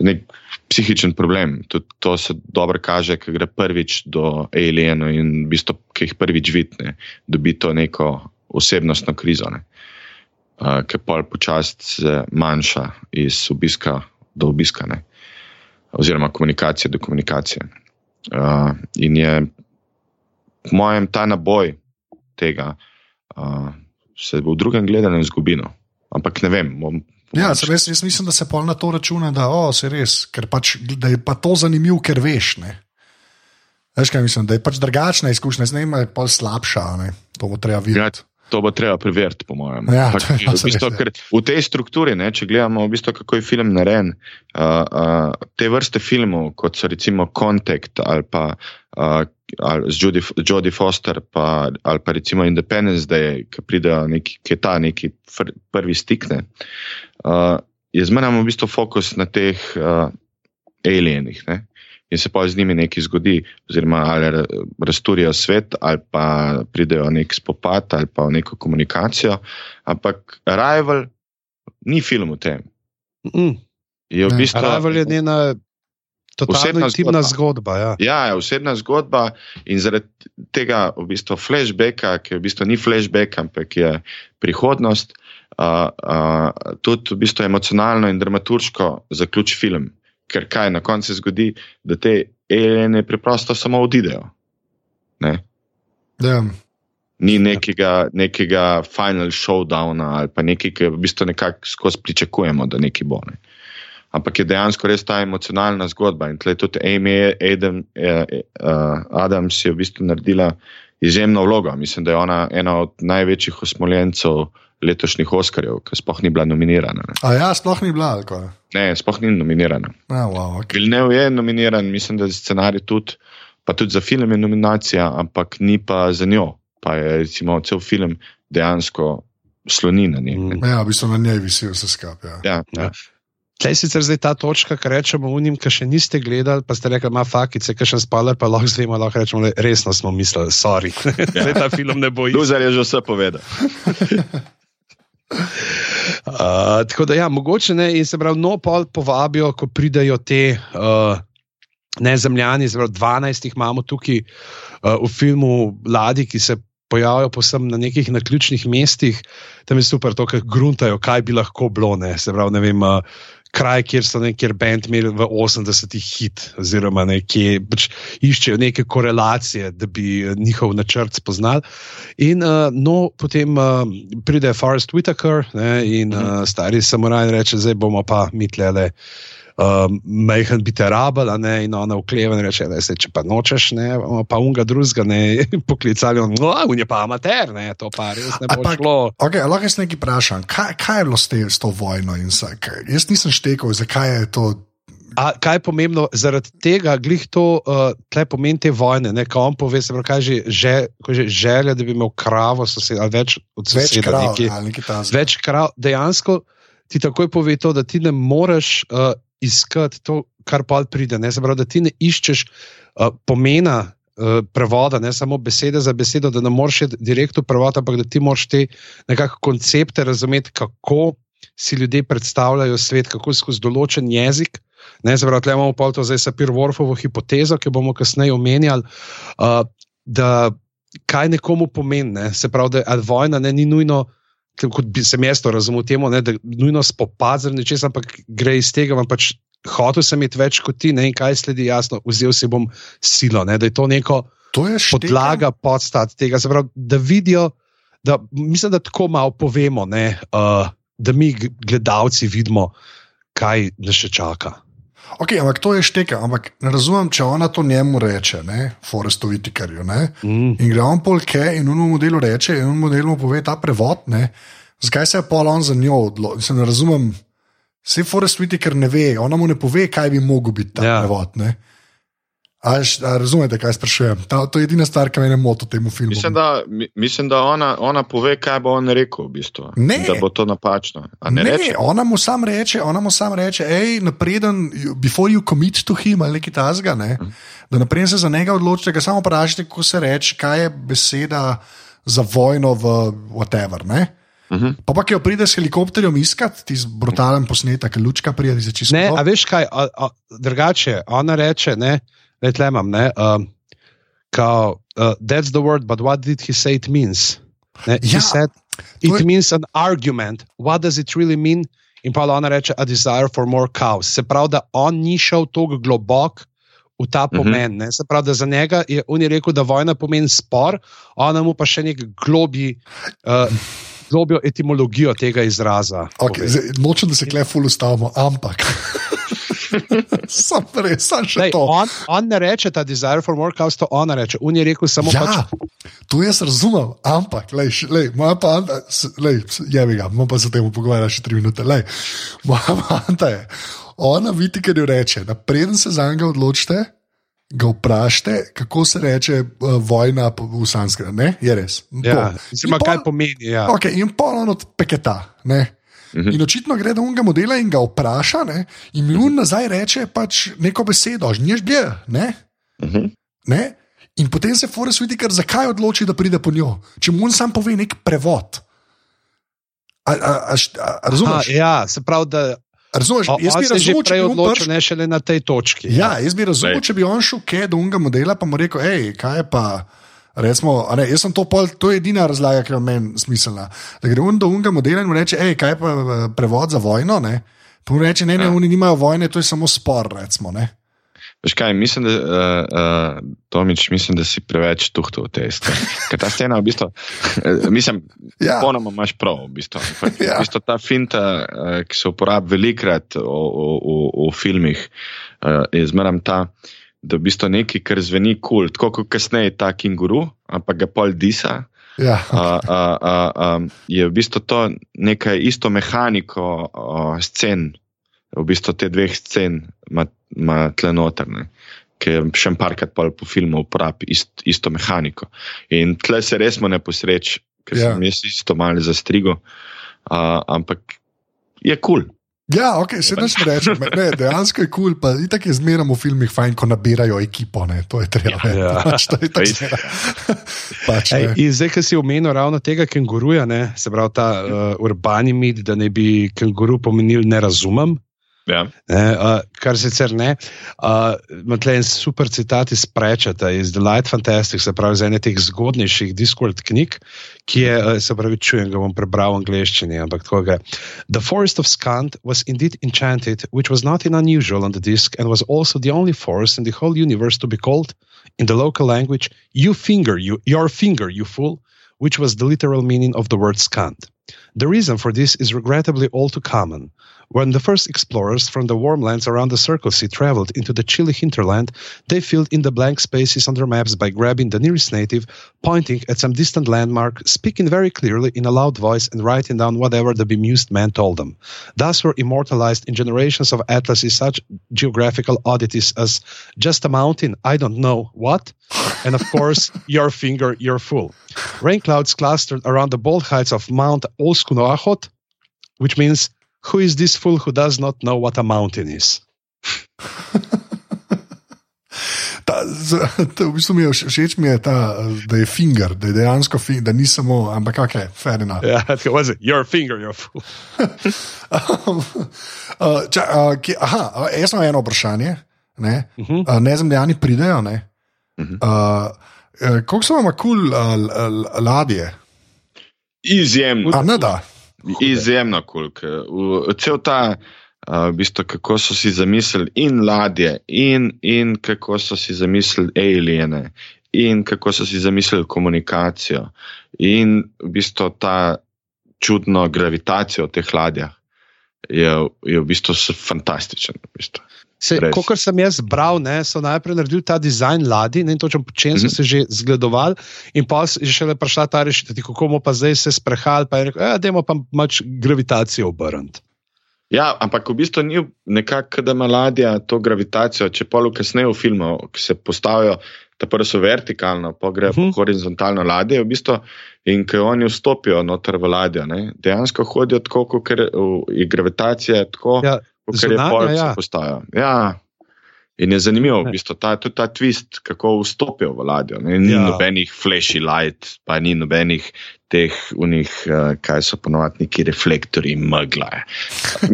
Nek psihičen problem. Tudi to se dobro kaže, ko gre prvič do alienov in v bistvu, ki jih prvič vidne, dobi to neko osebnostno krizo. Ne uh, ki pa počasi se manjša iz obiska do obiska, ne? Oziroma komunikacije do komunikacije. Uh, in je, po mojem, ta naboj tega uh, se bo v drugem gledanju izgubil. Ampak ne vem. Bom, Ja, sem, jaz, jaz mislim, da se pol na to računa, da oh, se res, ker pač, da je pa to zanimivo, ker veš. Ne? Veš, kaj mislim, da je pač drugačna izkušnja, z njima je pol slabša. Ne? To bo treba Ja, videti. To bo treba preveriti, po mojem. Ja, je pa v, bistvu, ja. ker v tej strukturi, ne, če gledamo, v bistvu, kako je film narejen, uh, uh, te vrste filmov, kot so recimo Contact ali pa uh, ali z Jodie, Jodie Foster, pa, ali pa recimo Independence Day, ki pridejo neki, ki je ta neki fr, prvi stik, ne, uh, je zmeraj v bistvu fokus na teh uh, alienih. Ne. In se pa z njimi nekaj zgodi, oziroma ali ra- razturijo svet, ali pa pridejo v nek spopad, ali pa v neko komunikacijo. Ampak Arrival ni film o tem. Mm. Je v bistvu Arrival je njena totalno Osebna zgodba. zgodba. ja. Ja, je osebna zgodba in zaradi tega v bistvu flashbacka, ki v bistvu ni flashback, ampak je prihodnost, uh, uh, tudi v bistvu emocionalno in dramaturško zaključi film. Ker kaj na koncu zgodi, da te aliene preprosto samo odidejo. Ne? Ja. Ni nekega, nekega final showdowna ali pa nekaj, ki v bistvu nekako skozi pričakujemo, da neki bo. Ne. Ampak je dejansko res ta emocionalna zgodba. In tle tudi Amy Adam, eh, eh, Adams je v bistvu naredila izjemno vlogo. Mislim, da je ona ena od največjih osmoljencev letošnjih Oscarjev, ki sploh ni bila nominirana. Ne, A ja, sploh ni bila. ne sploh ni nominirana. Ja, wow, okay. Vilnev je nominiran, mislim, da za scenarij tudi, pa tudi za film je nominacija, ampak ni pa za njo. Pa je recimo cel film dejansko sloni na njej. Mm. ja, v bistvu na njej visi vse skupaj. Ja. Ja, ja. Tlej sicer zdaj ta točka, ki rečemo unim, ki še niste gledali, pa ste rekli, ima fakice, ki še spoiler, pa lahko zdaj lahko rečemo, le, resno smo mislili, sorry. Zdaj ta film ne bo. Luzar je že vse povedal. Uh, tako da, ja, mogoče ne, in se pravi, no, pol povabijo, ko pridejo te uh, nezemljani, zelo 12 jih imamo tukaj uh, v filmu Ladi, ki se pojavijo posem na nekih naključnih mestih. Tam je super to, ker gruntajo, kaj bi lahko bilo. Ne, se pravi, ne vem. Uh, Kraj, kjer so nekjer bend imeli v 80-ih hit, oziroma nekje pač iščejo neke korelacije, da bi eh, njihov načrt spoznali. In uh, no, potem uh, pride Forrest Whitaker ne, in uh, stari samuraj in reče: Zdaj bomo pa mi tlele. Um, Mejhen biti rabel, a ne, in ona vkleva in reče: da se če pa nočeš, ne, pa unga drugega ne poklicali, no, on je pa amater, ne, to pa res ne bo Ampak- šlo. Okay, lahko jaz nekaj vprašam, kaj, kaj je bilo s, te, s to vojno? in sa- kaj- Jaz nisem štekal, zakaj je to. A, kaj je pomembno, zaradi tega, glih to, uh, tle pomeni te vojne, ne, ko on pove, se pravi, kaj že, že, že želja, da bi imel kravo, sosed, ali več od Več soseda, krav nekaj, ali nekaj več krav, dejansko ti takoj pove to, da ti ne moreš uh, iskati to, kar pa pride. Ne? Se pravi, da ti ne iščeš uh, pomena uh, prevoda, ne samo besede za besedo, da ne moreš direktno v prevod, ampak da ti moraš te nekakšne koncepte razumeti, kako si ljudje predstavljajo svet, kako skozi določen jezik. Ne, zavrati, imamo pa to zdaj Sapir-Worfovo hipotezo, ki bomo kasneje omenjali, uh, kaj nekomu pomeni. Ne? Se pravi, da vojna ne, ni nujno, kot bi se mesto razumel temu, ne, da nujno spopad z nečem, ampak gre iz tega, vam pač hotel sem imeti več kot ti, ne in kaj sledi, jasno, vzel si bom silo, ne, da je to neko To je šteka. podlaga podstat tega, se pravi, da vidijo, da mislim, da tako malo povemo, ne, uh, da mi gledalci vidimo, kaj nas še čaka. Okay, ampak to je šteka. Ampak ne razumem, če ona to njemu reče, ne, Forestu Vitikarju. Ne, Mm. in gre on polke in v enem modelu reče, in v enem modelu mu pove ta prevod. Ne, zakaj se je pol on za njo odločil? Ne razumem. Vse Forest Whitaker ne ve, ona mu ne pove, kaj bi mogel biti ta Ja. ja. prevod. Ne. A, a razumete, kaj sprašujem? Ta, to je edina stvar, ki me moti v tem filmu. Mislim, da, mi- mislim, da ona, ona pove, kaj bo on rekel, v bistvu. Ne. da bo to napačno. A Ne, Ne, reče. ona mu sam reče, ona mu sam reče, hej, napreden, before you commit to him ali nekaj tasga, ne, da napreden se za njega odločite, ga samo vprašajte, kako se reče, kaj je beseda za vojno v whatever. Ne. Mhm. Pa pa, ki jo pride s helikopterjem iskat, ti brutalen posnetek, lučka pride za čisto. Ne, a veš kaj, a, a, drugače, ona reče, ne, le tle imam, ne, um, kao, uh, that's the word, but what did he say it means? Ne, Ja, he said, it je- means an argument. What does it really mean? In pa ona reče, a desire for more cows. Se pravi, da on ni šel tako globoko v ta Mhm. pomen. Ne? Se pravi, da za njega je on je rekel, da vojna pomeni spor, ona mu pa še nek globji. Uh, Globjo etimologijo tega izraza. Okay, zdaj, nočem, da se kleful ustavimo, ampak. Sam res, sam še Lej, to. on, on ne reče ta desire for more cows, to ona reče. On je rekel samo Ja, pač. to jaz razumem, ampak, lej, lej, moja panta, lej, je mi ga, bomo pa se o tem pogovarjali še tri minute. Lej, moja panta je, ona vidi, kar jo reče, da preden se za njega odločite, ga vprašajte, kako se reče uh, vojna v sanskritu. Ne, je res. Ja, pol- kaj pomeni. Ja. Okay, in pol on od peketa. Ne? Mhm. In očitno gre do unega modela in ga vpraša, ne? in mi un nazaj reče pač neko besedo, žnješ bje. Ne? Mhm. Ne? In potem se Forest vidi, ker zakaj odloči, da pride po njo. Če mu on sam pove nek prevod. A, a, a, a, a Aha, razumeš? ja, se pravi, da razumeš? o, Jaz bi razumel, če prej bi on odločil, prišel. ne šele na tej točki. Ja, jaz bi razumel, če bi on šel kje do unega modela, pa mu rekel, hej, kaj je pa. Recimo, ne, jaz sem to, pol, to je edina razlaga, ki je meni smiselna. Da gre on do unega modela in mu reče, hej, kaj pa eh, prevod za vojno. Ne? Pa mu reče, ne, ne, Ja. oni nimajo vojne, to je samo spor. Recimo, ne. Veš kaj, mislim, da, uh, uh, Tomič, mislim, da si preveč tuhto v tej sceni. Ker ta scena v bistvu, uh, mislim, Ja. ponoma imaš prav, v bistvu. Ja. v bistvu ta finta, uh, ki se uporablja velikrat v, v, v, v filmih, uh, je zmeraj ta, da v bistvu nekaj, kar zveni kul, cool, tako kot kasneje ta kenguru, ampak ga pol disa. Ja, Uh, uh, uh, um, je v bistvu to nekaj isto mehaniko uh, scen, v bistvu te dveh scen ima, tle noter, ne, ki je še parkrat po filmu uporabi ist, isto mehaniko. In tle se res mu ne posreč, ker Ja. sem jaz isto malo zastrigo, uh, ampak je kul. Cool. Ja ok, se ne rečem. Ne, dejansko je kul, cool, pa itak je zmeraj v filmih fajn, ko nabirajo ekipo. Ne, to je treba. Ja. Ja. Pač, to je zmeraj. pač, Ej, in zdaj, ki si omenil ravno tega kenguruja, ne, se pravi ta uh, urbani mit, da ne bi kenguru pomenil ne razumem. Ja. Ne, uh, kar sicer ne. Uh, tle en super citat iz Prečeta, iz The Light Fantastic, se pravi, iz ene teh zgodnejših Discord knjig, ki je, uh, se pravi, čujem, ga bom prebral v angleščini, ampak tako gre. The forest of Skand was indeed enchanted, which was not unusual on the disc, and was also the only forest in the whole universe to be called, in the local language, you finger, you, your finger, you fool, which was the literal meaning of the word Skand. The reason for this is regrettably all too common. When the first explorers from the warm lands around the Circle Sea traveled into the chilly hinterland, they filled in the blank spaces on their maps by grabbing the nearest native, pointing at some distant landmark, speaking very clearly in a loud voice, and writing down whatever the bemused man told them. Thus were immortalized in generations of atlases such geographical oddities as just a mountain, I don't know what, and of course, your finger, you're fool. Rain clouds clustered around the bold heights of Mount Oskunoachot, which means who is this fool who does not know what a mountain is? Ta, z, ta, v bistvu mi je vš- všeč, mi je ta, da je finger, da je dejansko finger, da ni samo, ampak ok, fair enough. Ja, tako was it. Your finger, your fool. uh, ča, uh, ki, aha, uh, jaz imam eno vprašanje. Ne, uh Mhm. -huh. uh, nezemljani pridejo. Ne? Uh -huh. uh, uh, Kako so vam kul cool, uh, ladje? Izjemno. A ne da. Izjemno kul. Cool, cel ta, uh, v bistvu, kako so si zamislili in ladje, in, in kako so si zamislili aliene, in kako so si zamislili komunikacijo, in v bistvu ta čudno gravitacijo v teh ladjah. Je, je v bistvu fantastičen. V bistvu. Kot sem jaz bral, ne, so najprej naredili ta dizajn ladij, ne vem točno po čem so Mhm. se že zgledovali, in pa je šele prišla ta rešitev, kako bomo pa zdaj se sprehajali, pa je rekel, da je pa mač gravitacijo obrniti. Ja, ampak v bistvu ni nekako, da ima ladja to gravitacijo. Če kasneje v filmu, ki se postavijo, ta prvo so vertikalno, pa gre uh Mhm. -huh. horizontalno ladje, v bistvu, in ko oni vstopijo noter v ladjo, ne, dejansko hodijo tako, kot je gravitacija, tako Ja, kot je zunanja, pol, ja. se postavijo. Ja. In je zanimivo, v bistvu, ta, tudi ta twist, kako vstopijo v ladjo. Ne? Ni Ja. nobenih flashy light, pa ni nobenih teh, unih, uh, kaj so ponovadi neki reflektori, megla, je.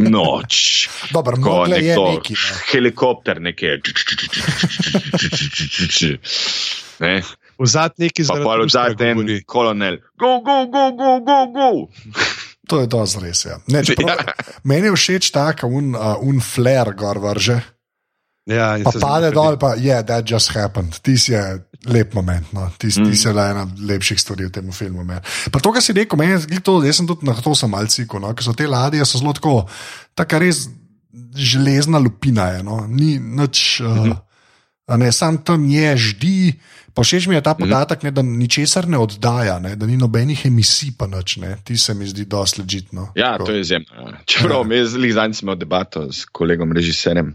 noč. Dobro, Ko je nekdo, neki. Ne. helikopter, nekje. Ne? V zadnji neki Pa zaradi pa lustra odzad en govori. kolonel. Go, go, go, go, go, go. To je dosti res. Ja. Ne, čeprav, meni je všeč ta, ka un, uh, un flare gor vrže, Ja, pa pade dol, pa je, yeah, that just happened. Ti si je lep moment, no. ti, mm. ti si le ena lepših stvari v tem filmu. meni. Pa to, kar si rekel, meni je to, jaz sem tudi na to sem malce ciko, no, ker so te ladje so zelo tako, taka res železna lupina je, no. ni nič. Uh, Mhm. a Ne, sam tam je, ždi. Pa všeč mi je ta podatek, ne, da ničesar ne oddaja, ne, da ni nobenih emisij, pa nič. Ne. Ti se mi zdi dosti ležitno. Ja, to je izjemno. Ja. Čeprav mi je zelo zadnjič imel debato s kolegom režiserjem,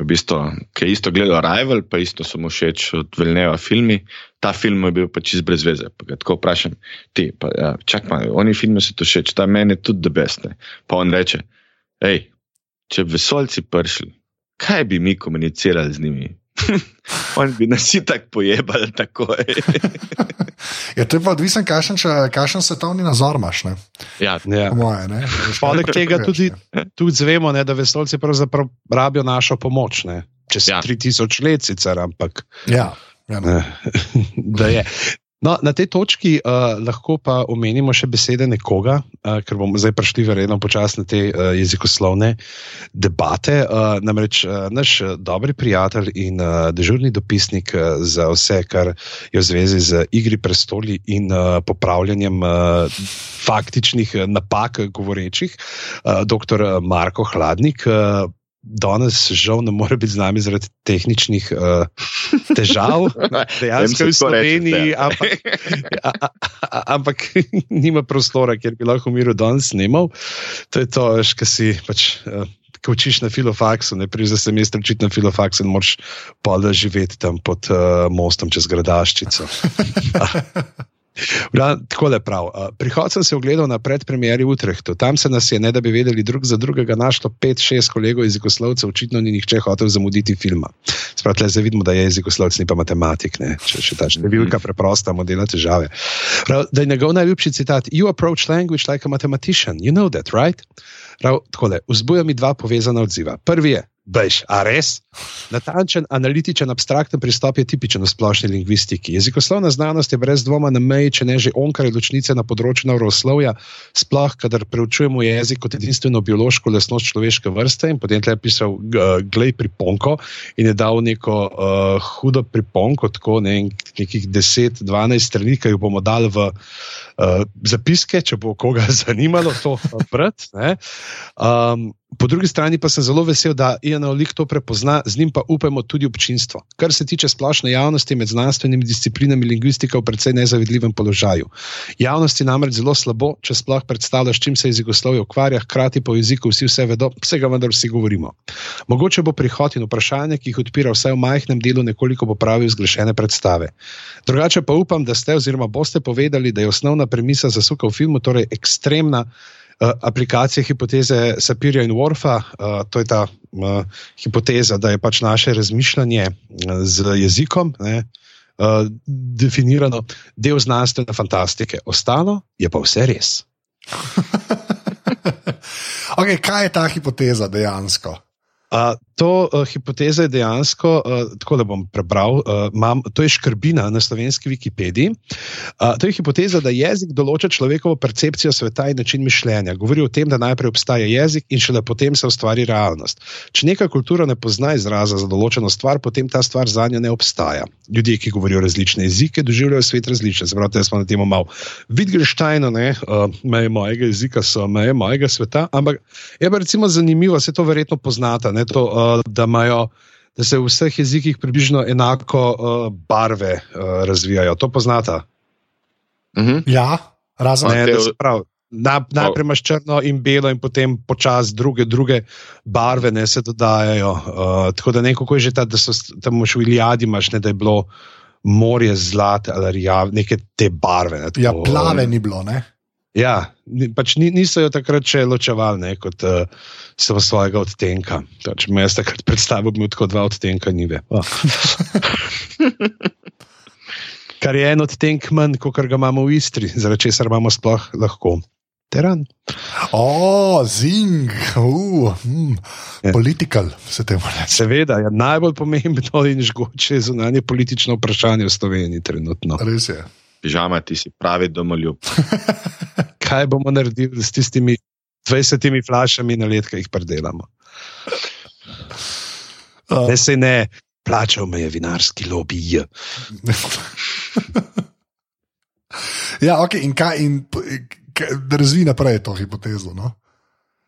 v bistvu, ki je isto gledal Rival, pa isto so mu všeč od Vilneva filmi. Ta film je bil pač čist brez veze. Tako vprašam, ti, pa, ja, čak pa, oni filmi so to všeč, ta meni je tudi debesne. Pa on reče, hej, če bi vesoljci prišli, kaj bi mi komunicirali z njimi? Oni bi nas itak pojebali takoj. Ja, to je pa odvisen, kakšen, če- kakšen svetovni nazor imaš. Ne? ja, Ja. Po Moje, ne? Poleg tega tudi, ne. tudi zvemo, ne, da vesoljci pravzaprav rabijo našo pomoč. Ne. Čez Ja. ja. 3000 let sicer, ampak Ja, ja, no. Eh, da je. No, na tej točki uh, lahko pa omenimo še besede nekoga, uh, ker bomo zdaj prišli verjetno počasi na te uh, jezikoslovne debate. Uh, namreč uh, naš dobri prijatelj in uh, dežurni dopisnik uh, za vse, kar je v zvezi z igri prestoli in uh, popravljanjem uh, faktičnih napak, govorečih, uh, dr. Marko Hladnik. Uh, Danes žal ne more biti z nami zaradi tehničnih uh, težav, dejansko v Sloveniji, ampak, a, a, a, ampak nima prostora, kjer bi lahko miro danes snimal. To je to, kar si pač. Uh, Ko učiš na filofaksu, ne prideš za semester učiti na filofaksu in moraš pa da živeti tam pod uh, mostom čez gradaščico. Tako je prav. Prihod sem se ogledal na predpremieri v Utrehtu. Tam se nas je, ne da bi vedeli drug za drugega, našlo pet, šest kolegov jezikoslovcev, očitno ni nihče hotel zamuditi filma. Spravo, zdaj vidimo, da je jezikoslovec, ni pa matematik, ne? če še ta številka preprosta, mu dela težave. Prav, da je njegov najljubši citat: You approach language like a mathematician, you know that, right? Prav, takole, vzbuja mi dva povezana odziva. Prvi je, Bež, a res? Natančen, analitičen, abstrakten pristop je tipičen v splošni lingvistiki. Jezikoslovna znanost je brez dvoma na meji, če ne že onkraj ločnice na področju naravoslovja, sploh kadar preučujemo jezik kot edinstveno biološko lastnost človeške vrste. In potem je pisal, uh, glej priponko in je dal neko uh, hudo priponko, tako ne, nekih 10-12 strani, ki jih bomo dali v uh, zapiske, če bo koga zanimalo to brati. Um, po drugi strani pa sem zelo vesel, da Ian Olik to prepozna, z njim pa upajmo tudi občinstvo. Kar se tiče splošne javnosti med znanstvenimi disciplinami, lingvistika v precej nezavidljivem položaju. Javnosti namreč zelo slabo, če sploh predstavljaš, čim se jezikoslovje ukvarja, hkrati po jeziku vsi vse vedo, vsega vendar vsi govorimo. Mogoče bo prihod in vprašanje, ki jih odpira vsaj v majhnem delu, nekoliko popravil zgrešene predstave. Drugače pa upam, da ste oziroma boste povedali, da je osnovna osnovna premisa zasuka v filmu, torej ekstremna uh, aplikacija hipoteze Sapirja in Worfa. Uh, to je ta uh, hipoteza, da je pač naše razmišljanje uh, z jezikom ne, uh, definirano del znanstvene fantastike. Ostalo je pa vse res. okay, kaj je ta hipoteza dejansko? Uh, to uh, hipoteza je dejansko, uh, tako da bom prebral, uh, mam, to je škrbina na slovenski Wikipediji. Uh, to je hipoteza, da jezik določa človekovo percepcijo sveta in način mišljenja. Govori o tem, da najprej obstaja jezik in šele potem se ustvari realnost. Če neka kultura ne pozna izraza za določeno stvar, potem ta stvar za njo ne obstaja. Ljudje, ki govorijo različne jezike, doživljajo svet različen. Zbrate, jaz smo na tem malo Wittgensteinu, uh, meje mojega jezika so meje mojega sveta, ampak je pa recimo zanimivo, se to verjetno poznate. To, uh, da, imajo, da se v vseh jezikih približno enako uh, barve uh, razvijajo. To poznate? Uh -huh. Ja, razen tega. Na, najprej imaš črno in belo, in potem počasi druge, druge barve ne, se dodajajo. Uh, tako da neko je že ta, da so tam v Ilijadi, imaš ne, da je bilo morje zlate ali rjave, neke te barve. Ne, tako, ja, plave ni bilo. Ne? Ja, pač niso jo takrat še ločevali ne, kot uh, samo svojega odtenka. Če me jaz takrat predstavim, bi imel tako dva odtenka nive. Oh. Kar je en odtenek manj, kot ga imamo v Istri, zaradi česar imamo sploh lahko. Teran. O, oh, zing, uh, mm, ja. politikal se te mora. Seveda, ja, najbolj pomembno in žgoče je zunanje politično vprašanje v Sloveniji trenutno. Res je. Pižama, ti si pravi domoljub. Kaj bomo naredili s tistimi 20 flašami na let, ki jih predelamo? Uh. Ne se ne, plačal me je vinarski lobby. ja, ok, in kaj, in, da razvij naprej to hipotezo. No?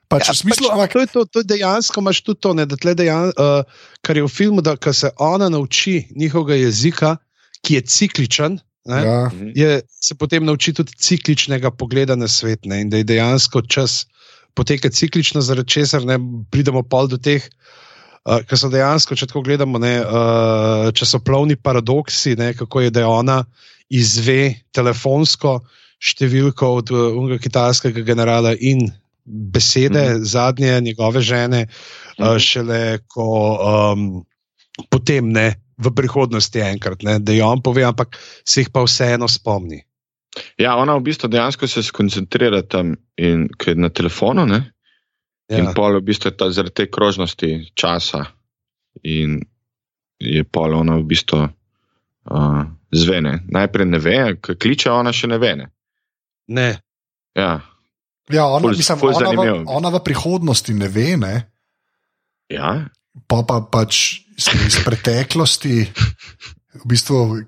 Pač ja, smislu, pač, ampak... to, je to, to je dejansko, imaš tudi to, ne, da dejan, uh, kar je v filmu, da se ona nauči njihovega jezika, ki je cikličen. Ja. Je, se potem nauči tudi cikličnega pogleda na svet ne? in da je dejansko čas poteka ciklično, zaradi česar ne pridemo pol do teh. Uh, ker so dejansko, če tako gledamo, ne, uh, časoplovni paradoksi, ne, kako je, da je ona izve telefonsko številko od uh, kitajskega generala in besede mm -hmm. zadnje njegove žene, mm -hmm. uh, šele ko um, potem ne v prihodnosti enkrat, ne, da jo on pove, ampak se jih pa vseeno spomni. Ja, ona v bistvu dejansko se skoncentrira tam in na telefonu. Ne? Ja. In pol v bistvu je ta zaradi te krožnosti časa. In je pol ona v bistvu uh, zvene. Najprej ne ve, kaj kliče, ona še ne ve. Ne. ne. Ja. Ja, ona, ful, mislim, ful ona, v, ona v prihodnosti ne ve. Ne? Ja. Pa pa pač iz preteklosti, v bistvu.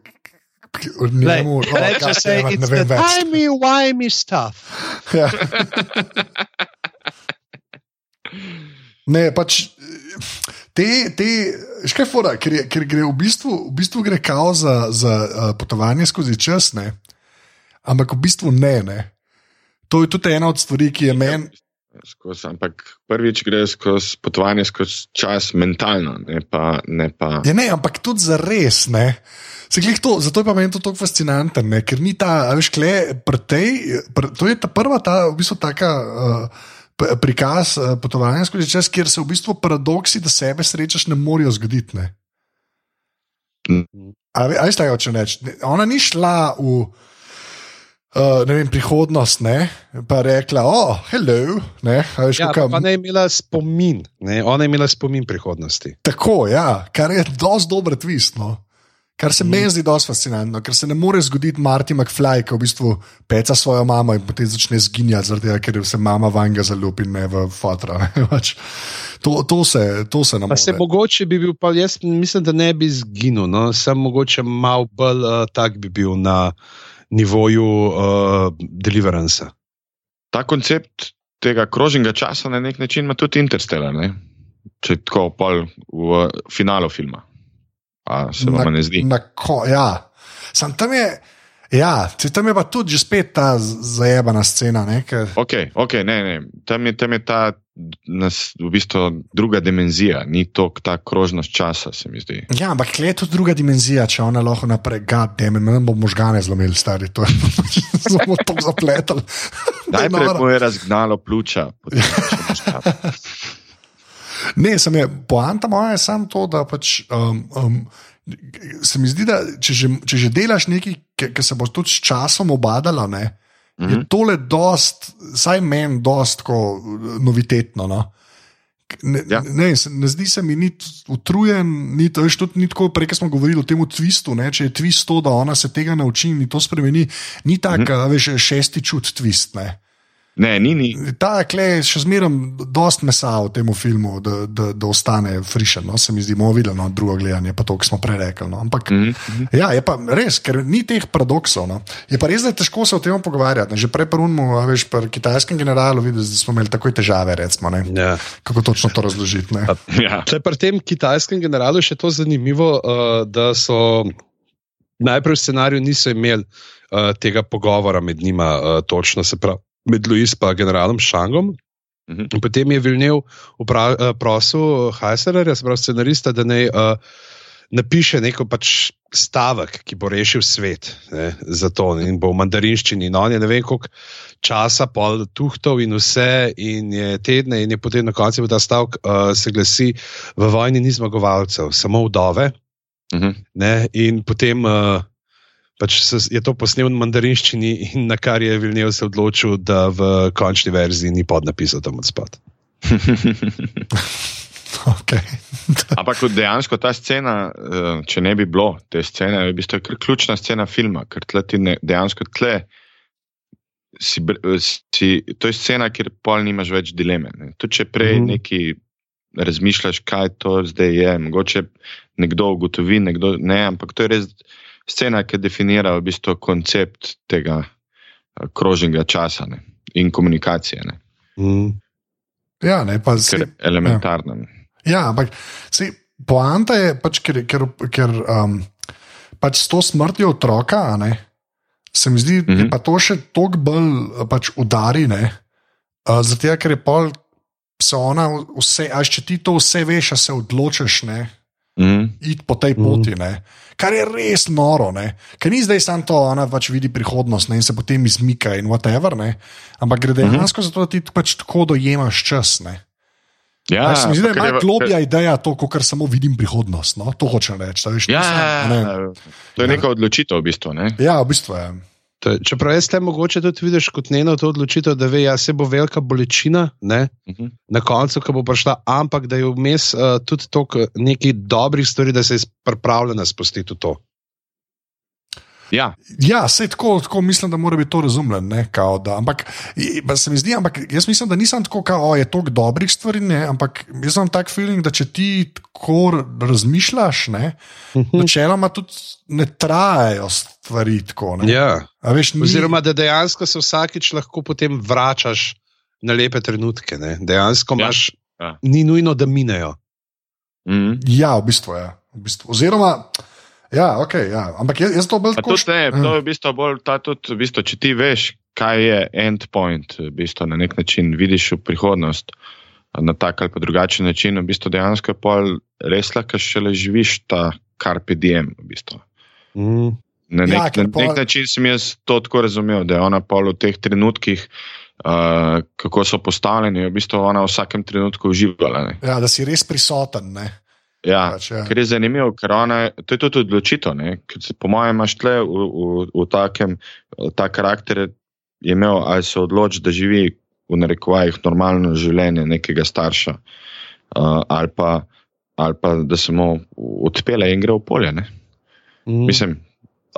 Ne moreš reči, da je to ajmi, ajmi stuff. Ja. Ne, pač te, te škaj fora, ker, je, ker gre v bistvu, v bistvu gre kao za, za uh, potovanje skozi čas, ne? ampak v bistvu ne, ne. To je tudi ena od stvari, ki je meni. Skozi, ampak prvič gre skozi potovanje skozi čas mentalno, ne pa. Ne pa... Ja, ne, ampak tudi za res. To, zato je pa meni to tako fascinantno, ker ni ta, veš, kle, tej, pr, to je ta prva, ta, v bistvu, taka. Uh, Prikaz uh, potovanja skozi čas, kjer se v bistvu paradoksi, da sebe srečaš, ne morejo zgoditi. Ne? Mm. Ali ste jo če reči? Ona ni šla v uh, ne vem, prihodnost, ne? pa rekla, oh, hello. Ne, veš, ja, kakam... Ona je imela spomin, ne? ona je imela spomin prihodnosti. Tako, ja, kar je dosti dober twist. No? Kar se mm. meni zdi dosti fascinantno, ker se ne more zgoditi Marti McFly, ki v bistvu peca svojo mamo in potem začne zginjati, zaradi ker se mama vanga zaljubi in ne v fotra. Pač to, to se, to se nam zdi. Mogoče bi bil, pa jaz mislim, da ne bi zginil, no? sem mogoče mal bolj uh, tak bi bil na nivoju uh, deliverance. Ta koncept tega krožnega časa na nek način ima tudi Interstellar, ne? če tako pol v finalu filma. A se vam ne zdi? Na, ko, ja, sem tam je. Ja, tam je pa tudi spet ta zajebana scena. Ne, ker... okay, okay, ne, ne. Tam, je, tam je ta nas v bistvu druga dimenzija, ni to ta krožnost časa, se mi zdi. Ja, ampak je to druga dimenzija, če ona lahko naprej, gade, me ne bo možgane zlomili, stari, to je zelo to zapletel. Najprej mu je razgnalo pljuča. Ne, sem je, poanta moja je samo to, da pač, um, um, se mi zdi, da če že, če že delaš nekaj, ki se bo tudi s časom obadalo, ne, -hmm. je tole dost, saj meni, dost tako novitetno. No. Ne, ja. ne, ne zdi se mi niti utrujen, niti veš, tudi ni tako, prej smo govorili o tem twistu. Ne, če je twist to, da ona se tega nauči in to spremeni, ni tak, mm -hmm. veš, šesti čut twist. Ne. Ne, ni, ni. Ta kle še zmeraj dost mesa v tem filmu, da, da, da ostane frišen. No? Se mi zdi, bomo videli no, drugo gledanje, pa to, kar smo prej rekli. No? Ampak mm -hmm. ja, je pa res, ker ni teh paradoksov. No? Je pa res, da je težko se o tem pogovarjati. Ne? Že prej prvnmu, veš, pri kitajskem generalu videl, da smo imeli takoj težave, recimo, ne? Ja. kako točno to razložiti. Ne? Ja. Če pri tem kitajskem generalu še to zanimivo, uh, da so najprej v scenariju niso imeli uh, tega pogovora med njima, uh, točno se pravi, med Luis in generalom Šangom. Mhm. In potem je Vilnev eh, prosil Hajserja, se pravi scenarista, da naj uh, napiše neko pač stavek, ki bo rešil svet ne, za to in bo v mandarinščini. No, on je ne vem, koliko časa, pol tuhtov in vse, in je tedne, in je potem na koncu ta stavek uh, se glasi: V vojni ni zmagovalcev, samo vdove. Mhm. Ne, in potem uh, pač se, je to posnel v mandarinščini, in na kar je Vilnev se odločil, da v končni verziji ni podnapisal tam od spod. Okay. Ampak dejansko ta scena, eh, če ne bi bilo te scene, je v bistvu kar ključna scena filma, ker tle ti ne, dejansko tle. Si, eh, si, to je scena, kjer pol nimaš več dileme. Ne. Tudi če prej mm. neki razmišljaš, kaj to zdaj je, mogoče nekdo ugotovi, nekdo ne, ampak to je res scena, ki definira v bistvu koncept tega eh, kroženega časa ne, in komunikacije, ne, Mm. Ja, ne, pa se, elementarno. ne. Ja, ampak sej, poanta je, pač, ker, ker, ker um, pač s to smrtjo otroka, ne, se mi zdi, mm. -hmm. da to še toliko bolj pač udari. ne, Uh, zato, ker je pol se ona, vse, a če ti to vse veš, a se odločiš, ne, Mm. iti po tej poti. Ne. Kar je res noro, ne. ker ni zdaj samo to, ona pač vidi prihodnost ne, in se potem izmika in whatever, ne. ampak gre dejansko mm -hmm. za to, da ti pač tako dojemaš čas. Ne. Ja, se mi zdi, da je malo globja ideja to, kot samo vidim prihodnost. No? To hočem reči. Veš, Ja, nisem- ne. to je neka odločitev v bistvu. Ne? ja, v bistvu je. To Čeprav jaz te mogoče tudi vidiš kot njeno to odločitev, da ve, da se bo velika bolečina ne, Mhm. na koncu, ko bo prišla, ampak da je vmes uh, tudi toliko nekih dobrih stvari, da se je pripravljena spustiti v to. Ja, Ja, sej tako, tako mislim, da mora biti to razumljen. Ne, kao, da, ampak se mi zdi, ampak jaz mislim, da nisem tako, kao, o, je toliko dobrih stvari, ne, ampak jaz imam tak feeling, da če ti tako razmišljaš, ne, načeloma tudi ne trajajo stvari tako. Ne. Ja. A Veš, ni, Oziroma, da dejansko se vsakič lahko potem vračaš na lepe trenutke. Ne? Dejansko Ja. imaš, Ja. ni nujno, da minejo. mm. Ja, v bistvu je. V bistvu. Oziroma, ja, okay, ja. ampak jaz, jaz to bolj tako tudi ne, to je v bistvu bolj ta tudi, v bistvu, če ti veš, kaj je endpoint, v bistvu na nek način vidiš v prihodnost. Na tak ali pa drugačen način, v bistvu dejansko je pol res lahko šele živiš ta carpe diem. V bistvu. Mm. Na nek, Ja, ja, ker na pol- nek način sem jaz to tako razumel, da je ona pol v teh trenutkih, uh, kako so postavljeni, je v bistvu ona v vsakem trenutku uživala. Ne. Ja, da si res prisoten. Ne? Ja, Pač, ja. ker je zanimivo, ker ona, to je tudi odločitev. ne, ker se, Po mojem, imaš tle v, v, v takem, ta karakter je imel, ali se odloči, da živi v narekovajih normalno življenje nekega starša, uh, ali, pa, ali pa da se mu odpele in gre v polje. Ne. Mm. Mislim,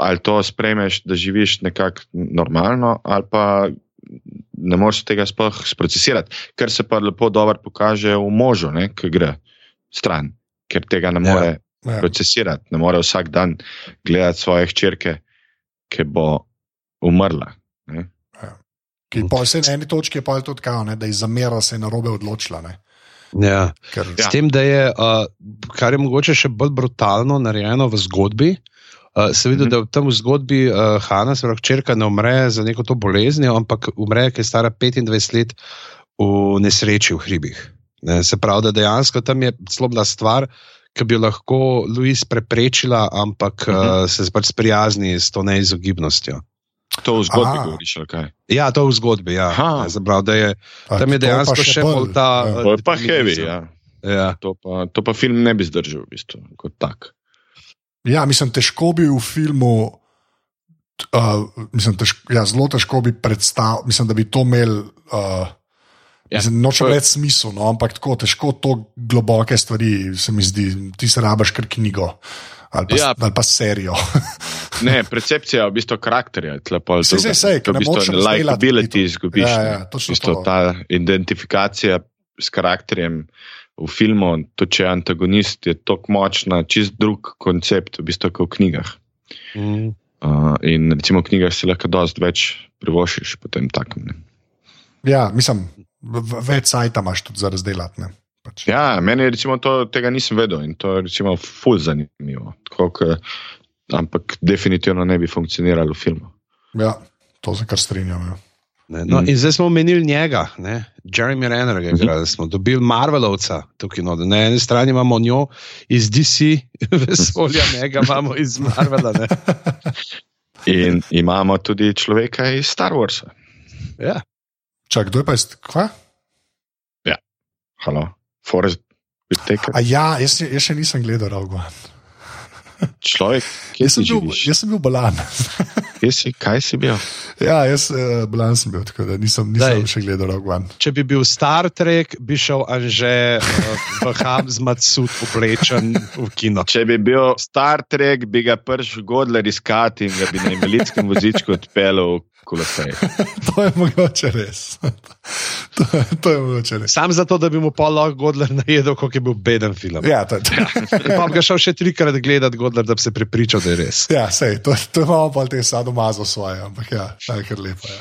ali to sprejmeš, da živiš nekako normalno, ali pa ne moreš tega sploh sprocesirati, kar se pa lepo dobro pokaže v možu, ne, ki gre stran, ker tega ne Ja. more Ja. procesirati, ne more vsak dan gledati svoje hčerke, ki bo umrla. Ne. Ki pa se na eni točki je pa tudi kao, ne, da je zamera se je na robe odločila. Ne, Ja. ker, Ja. S tem, da je, uh, kar je mogoče še bolj brutalno narejeno v zgodbi. Uh, se vidi, Mhm. da v tem zgodbi uh, Hanna, se pravi, črka, ne umre za neko to boleznijo, ampak umre, ker je stara 25 let v nesreči v hribih. Ne, se pravi, da dejansko tam je zelo bila stvar, ki bi jo lahko Louis preprečila, ampak uh -huh. uh, se pač sprijazni s to neizogibnostjo. To v zgodbi Aha. govoriš, ali kaj? Ja, to v zgodbi. Ja. Da je, A, tam je to pa dejansko še še bolj, ta. ja. uh, To je pa heavy, ja. Ja. To pa, to pa film ne bi zdržal, v bistvu, kot tak. Ja, mislim, težko bi v filmu. Uh, mislim, težko, ja, zelo težko bi predstavil, mislim, da bi to imel. Uh, Ja, ja, Nočem to je- reči smisel, no, ampak tako težko to globoke stvari, se mi zdi, ti se rabaš kar knjigo ali pa, Ja. ali pa serijo. Ne, percepcija v bistvu karakterja je saj, saj, ker ne moreš razdelati Likability tudi to. izgubiš. Ja, ja, točno V bistvu to. Ta identifikacija s karakterjem v filmu, to če je antagonist, je tako močna, čist drug koncept, v bistvu kot v knjigah. Mm. Uh, in recimo v knjigah si lahko dosti več privošiš potem takem. Ne. Ja, mislim, več sajta imaš tudi za razdelati. ne, Pač. Ja, meni je recimo to, tega nisem vedel in to je recimo ful zanimivo. Tako, ke, ampak definitivno ne bi funkcioniralo v filmu. Ja, to se kar strinjam. Ja. Ne, no, Mhm. in zdaj smo omenili njega, ne? Jeremy Renner, ki igra, da smo dobili Marvelovca tukaj. No, na eni strani imamo njo iz DC, vesolja, njega imamo iz Marvela. Ne? In imamo tudi človeka iz Star Warsa. Ja. Čak, kdo je pa iz kva? Halo, Forrest Whitaker. A ja, jaz, jaz še nisem gledal Rogue One. Človek, kje Jaz si bil, živiš? jaz sem bil balan. Kje si, kaj si bil? ja, jaz uh, balan sem bil, tako da nisem, nisem Daj. še gledal Rogue One. Če bi bil Star Trek, bi šel Anže uh, v Hamzmat sud oblečen v kino. Če bi bil Star Trek, bi ga prišel Godler iskati in ga bi na invalidskem vozičku odpeljal kolosej. to je mogoče res. to, je, to je mogoče res. Sam zato, da bi mu pa lahko Godler najedel, kako je bil beden film. Ja, to, to, Pa bi ga šel še trikrat gledati, Godler, da bi se prepričal, da je res. ja sej, to, to imamo pa te sadomazo svoje, ampak ja, to je kar lepo. Ja.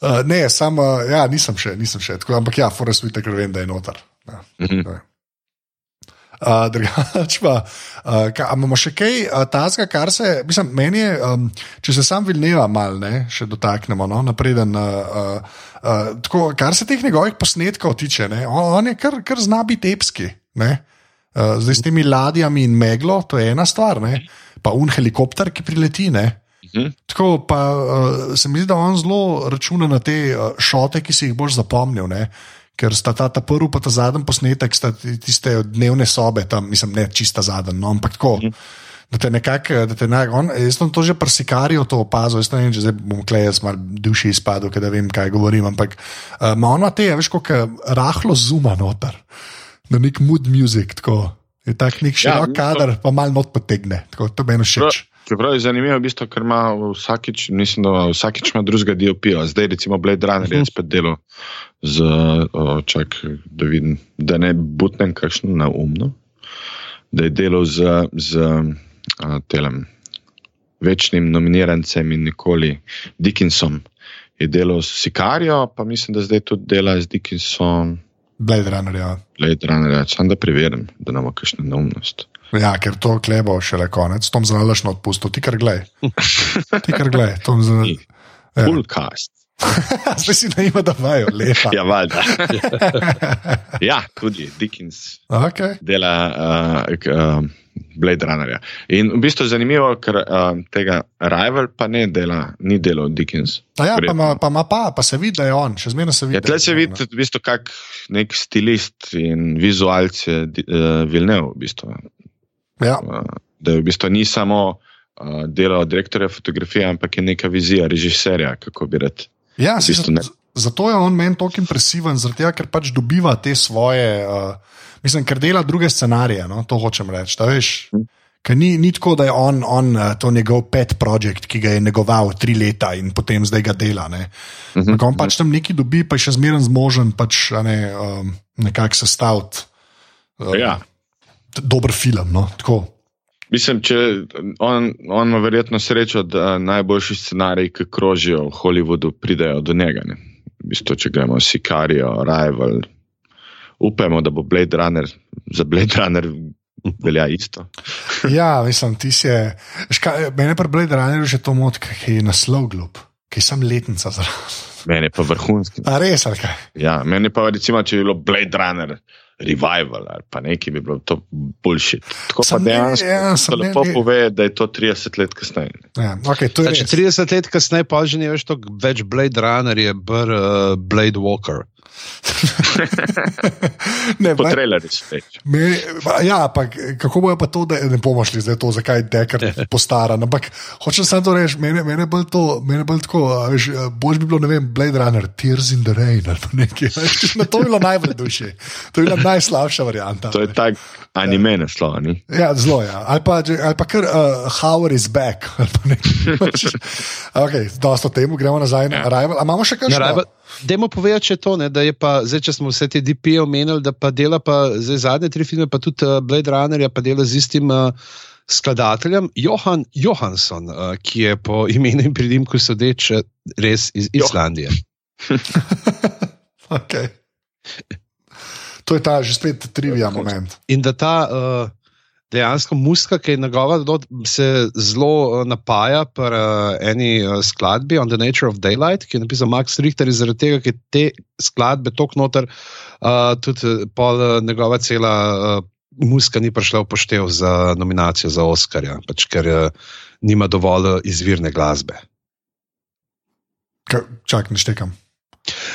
Uh, ne, sam, uh, ja, nisem še, nisem še, tako, ampak ja, Forest Whitaker vem, da je noter. Ja. To je. Uh, drugač pa, uh, ka, imamo še kaj uh, tazga, kar se, mislim, meni je, um, če se sam Vilneva mal, ne, še dotaknemo, no, napreden. Uh, uh, uh, tako, kar se teh njegovih posnetkov tiče, ne, on, on je kar, kar zna biti epski. Ne. Uh, zdaj s temi ladjami in meglo, to je ena stvar, ne. pa un helikopter, ki prileti. Ne. Mhm. Tako pa uh, se mi zdi, da on zelo računa na te uh, šote, ki si jih boš zapomnil. Ne? Ker sta ta, ta prvi, pa ta zadnji posnetek, sta ti- tiste dnevne sobe, tam, mislim, ne čista zadnja, no, ampak tako. Da te nekako, da te nekako, jaz sem to že prsikarijo to opazil, jaz ne vem, če zdaj bom klej, jaz mal duši izpadel, ker da vem, kaj govorim, ampak uh, ima on ima te, a veš, kako rahlo zuma noter, na nek mood music, tako. Je tak nek Ja, širok kader, pa mal not potegne, tako, to meni všeč. Čeprav je zanimivo, v bistvu, ker ima vsakič, mislim, da vsakič ima drugega DOP-ja. Zdaj, recimo, Blade Runner je spet delal z, o, čak, da vidim, da ne butnem kakšno naumno, da je delal z, z a, telem, večnim nominirancem in nikoli Dickinsom. Je delal s Sikarijo, pa mislim, da zdaj tudi dela z Dickinsom, Blade Runner, ja. Blade Runner, sam da preverim, da ne bo kakšna neumnost. Ja, ker to klebo še le konec, Tom zalaš na odpustu, ti kar glej. Ti kar glej, Tom zalaš. Ja. Full cast. Zdaj si na ima, da vajo, lepa. Ja, valjda. ja, tudi Dickens Okay. dela uh, Blade Runnerja. In v bistvu je zanimivo, ker uh, tega Rival pa ne dela, ni delal Dickens. A Ja, pa ima pa, ima pa, pa se vidi, da je on, še zmeraj se vidi. Ja, tle se vidi, v bistvu, kak nek stilist in vizualc je uh, Vilnev. V bistvu. Ja, uh, da v bistvu ni samo uh, delo direktorja fotografije, ampak je neka vizija režiserja, kako bi rad. ja v bistvu ne. zato je on meni tako impresiven, tega, ker pač dobiva te svoje, uh, mislim, ker dela druge scenarije, no, to hočem reči. da veš, Hm. Ker ni, ni tako, da je on, on uh, to njegov pet projekt, ki ga je negoval tri leta in potem zdaj ga dela. Ne. Mhm. Ampak on pač tam nekaj dobi, pa je še zmeraj zmožen pač, ne, um, nekako sestaviti um, Ja. Dober film. No, tako. Mislim, če on, on ima verjetno srečo, da najboljši scenariji, ki krožijo v Hollywoodu, pridejo do njega. Ne? V bistvu, če gremo Sicarijo, Rival, upajmo, da bo Blade Runner, za Blade Runner velja isto. Ja, mislim, ti si je. Mene pa Blade Runner že to moti, ker je naslov glup. ki sem letnica zraven. Meni je pa vrhunski. A res, ali kaj? Ja, meni pa recimo, če bi bilo Blade Runner. Revival ali pa nekaj bi bilo to boljši. Tako Sam pa ne, dejansko ja, se sam ne, lepo ne. pove, da je to 30 let kasneje. Ja, okay, to je Če res. 30 let kasneje pa že ne veš, to več Blade Runner je br uh, Blade Walker. Ne, Po trailerju spet. Me, pa- ja, ampak kako bojo pa to, da ne bomo šli zdaj to, zakaj je dekar postaran. Ampak hočem samo to reči, mene, mene bolj to, mene bolj tako, veš, eh, boš bi bilo, ne vem, Blade Runner, Tears in the Rain ali nekaj. Na to je bilo najbolj duše. To je bila najslabša varianta. To je tak anime naslov. ni? Ja, zelo je. Ja. Ali pa, ali pa kar uh, Howard is back. ali okay, dosto temu, gremo nazaj na Arrival. A imamo še kaj? Dajmo povedati, če je to, ne, da je pa, zdaj, če smo vse te DP omenili, da pa dela pa zdaj zadnje tri filme, pa tudi uh, Blade Runner, pa dela z istim uh, skladateljem, Johan Johansson, uh, ki je po imenu in pridimku sodeč eh, res iz Islandije. Okay. To je ta že spet trivia moment. In da ta uh, dejansko muska, ki je njegova, se zelo uh, napaja pri uh, eni uh, skladbi On the Nature of Daylight, ki je napisal Max Richter, in zaradi tega, ker te skladbe tok noter, uh, tudi uh, pol uh, njegova cela. Uh, Muska ni prišla v poštev za nominacijo za Oscarja, pač ker uh, nima dovolj uh, izvirne glasbe. Ka, čak, ne štekam.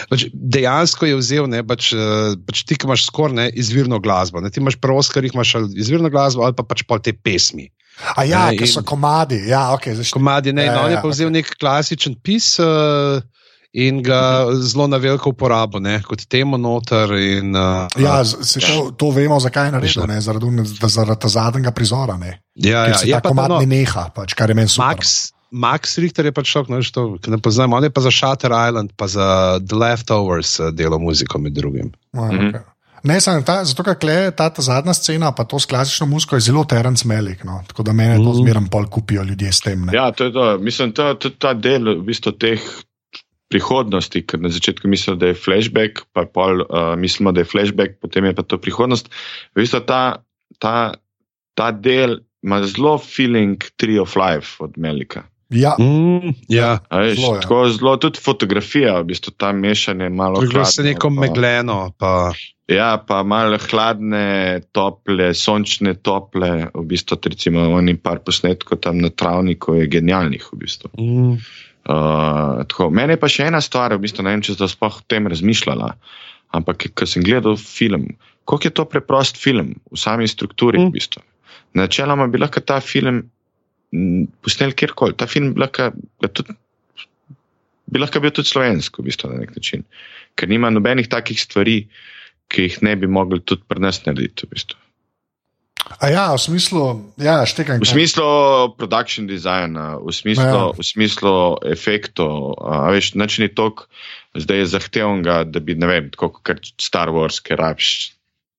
Pač dejansko je vzel, ne, pač, eh, pač ti, ki imaš skoraj izvirno glasbo. Ne, ti imaš pri ali izvirno glasbo ali pa pač pol te pesmi. A ja, Ne, in- so komadi. Ja, okay, zdaj, Komadi, ne, Ja, ja, no, on ja, je pa vzel nek klasičen pis uh, in ga zelo na veliko uporabo, ne, kot temo noter. In, uh, ja, se to, to vemo, zakaj je naredil. ne, Zaradi, zaradi zadnjega prizora. Ne, ja, ja, se je ta pa komad no, ne neha, pač, kar je meni super. Max, Max Richter je pač šok, no, to, ki ne poznam, on je pa za Shutter Island, pa za The Leftovers uh, delo muziko med drugim. no. Mhm. okay. Ne, sem, ta, zato, ker kle, ta, ta zadnja scena, pa to s klasično muziko, je zelo Terence Melik. No, tako da meni to Mhm. zmeraj pol kupijo ljudje s tem. Ne. Ja, to je to. Mislim, to je ta del v bistvu teh prihodnosti, ker na začetku mislimo, da je flashback, pa pol uh, mislimo, da je flashback, potem je pa to prihodnost. V bistvu ta, ta, ta del ima zelo feeling Tree of Life od Melika. Ja, Mm, ja, A Veš, Zelo, ja. tako zelo tudi fotografija, v bistvu ta mešanje malo Glede se neko pa- megleno. Pa, Ja, pa malo hladne, tople, sončne, tople, v bistvu, recimo, oni par posnetkov tam na travniku je genialnih, v bistvu. mm, Uh, tako, mene je pa še ena stvar, v bistvu, ne vem, če sem sploh o tem razmišljala, ampak ko sem gledal film, koliko je to preprost film v sami strukturi. Mm. V bistvu. Načeloma bi lahko ta film mm, posnel kjerkoli, ta film lahko, tudi, bi lahko bil tudi slovenski, v bistvu, na nek način, ker nima nobenih takih stvari, ki jih ne bi mogli tudi pri nas narediti. V bistvu. A ja, v smislu, ja, štekam. V smislu production designa, v smislu, Ja. v smislu efektov, a veš, nič ni toliko zdaj zahtevnega, da bi, ne vem, tako kot Star Wars, ker rabiš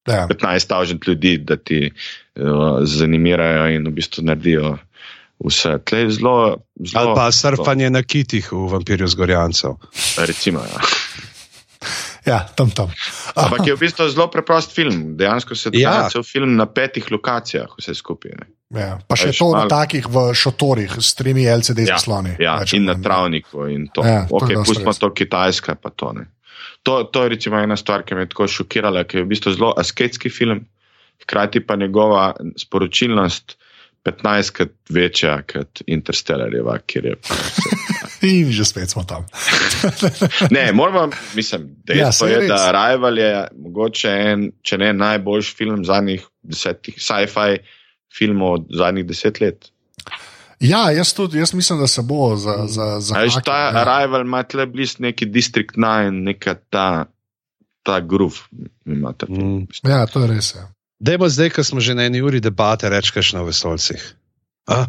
Ja. 15.000 ljudi, da ti uh, zanimirajo in v bistvu naredijo vse. Tle je zelo, ali zelo. pa surfanje na kitih v vampirju zgorjancev. Recimo, ja. ja, tam tam. Ampak je v bistvu zelo preprost film. Dejansko se Ja. dogaja cel film na petih lokacijah, vse skupaj. Ne. Ja, pa še Veš, to na malo- takih v šotorih s tremi LCD Ja, zasloni. Ja, več in na travniku in to. Ja, Ja, to okay, pustimo to Kitajska, pa to ne. To, to je recimo ena stvar, ki me je tako šokirala, ker je v bistvu zelo asketski film, hkrati pa njegova sporočilnost 15 krat večja kot Interstellarjeva, kjer je. In že spet smo tam. Ne, moramo, mislim, dejstvo ja, je, da Arrival je mogoče en, če ne najboljši film zadnjih desetih, sci-fi filmov zadnjih deset let. Ja, jaz tudi, jaz mislim, da se bo za. za, za A Veš, haki, ta ja. Arrival ima tle blizu neki District 9, neka ta, ta groove. Ima ta film. Mm. ja, to je res. Ja. Dajmo zdaj, ko smo že na eni uri debate, kaj na vesolcih. A?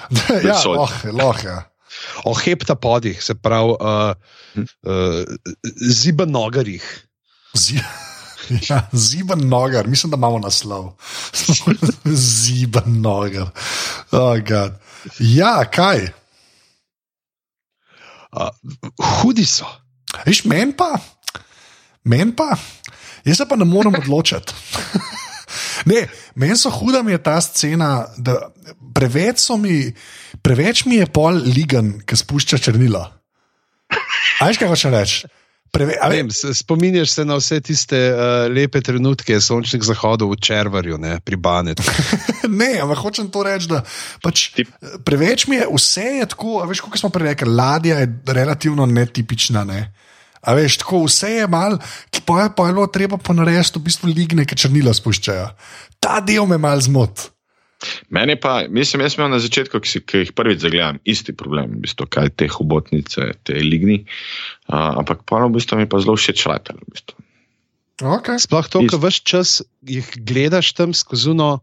ja, lahko, lahko. Ja. O heptapodih, se pravi, uh, uh, zibanogarjih. Zi- Ja, Ziban nogar, mislim, da imamo naslov. Ziban nogar. Oh, God. ja, kaj? Uh, hudi so. Viš, meni pa, meni pa, jaz pa ne morem odločiti. Ne, meni so huda mi je ta scena, da preveč, so mi, preveč mi je pol ligan, ki spušča črnila. A veš, kaj hočeš reči? Preve, a Vem, vem, s- spominjaš se na vse tiste uh, lepe trenutke sončnih zahodov v Červarju, ne, pri Banetu. ne, ampak hočem to reči, da pač Tip. preveč mi je, vse je tako, a veš, kot smo prej rekli, ladja je relativno netipična. Ne? A veš, tako vse je mal, ki pa je pa je bilo treba ponarediti, v bistvu ligne, ki črnila spuščajo. Ta del me mal zmot. Meni pa, mislim, jaz imam na začetku, ki, si, ki jih prvič zagledam, isti problem, v bistvu, kaj te hobotnice, te ligni. Uh, ampak pa v bistvu mi pa zelo všeč šrater. V bistvu. Okay. Sploh to, ko veš čas jih gledaš tam skozi uno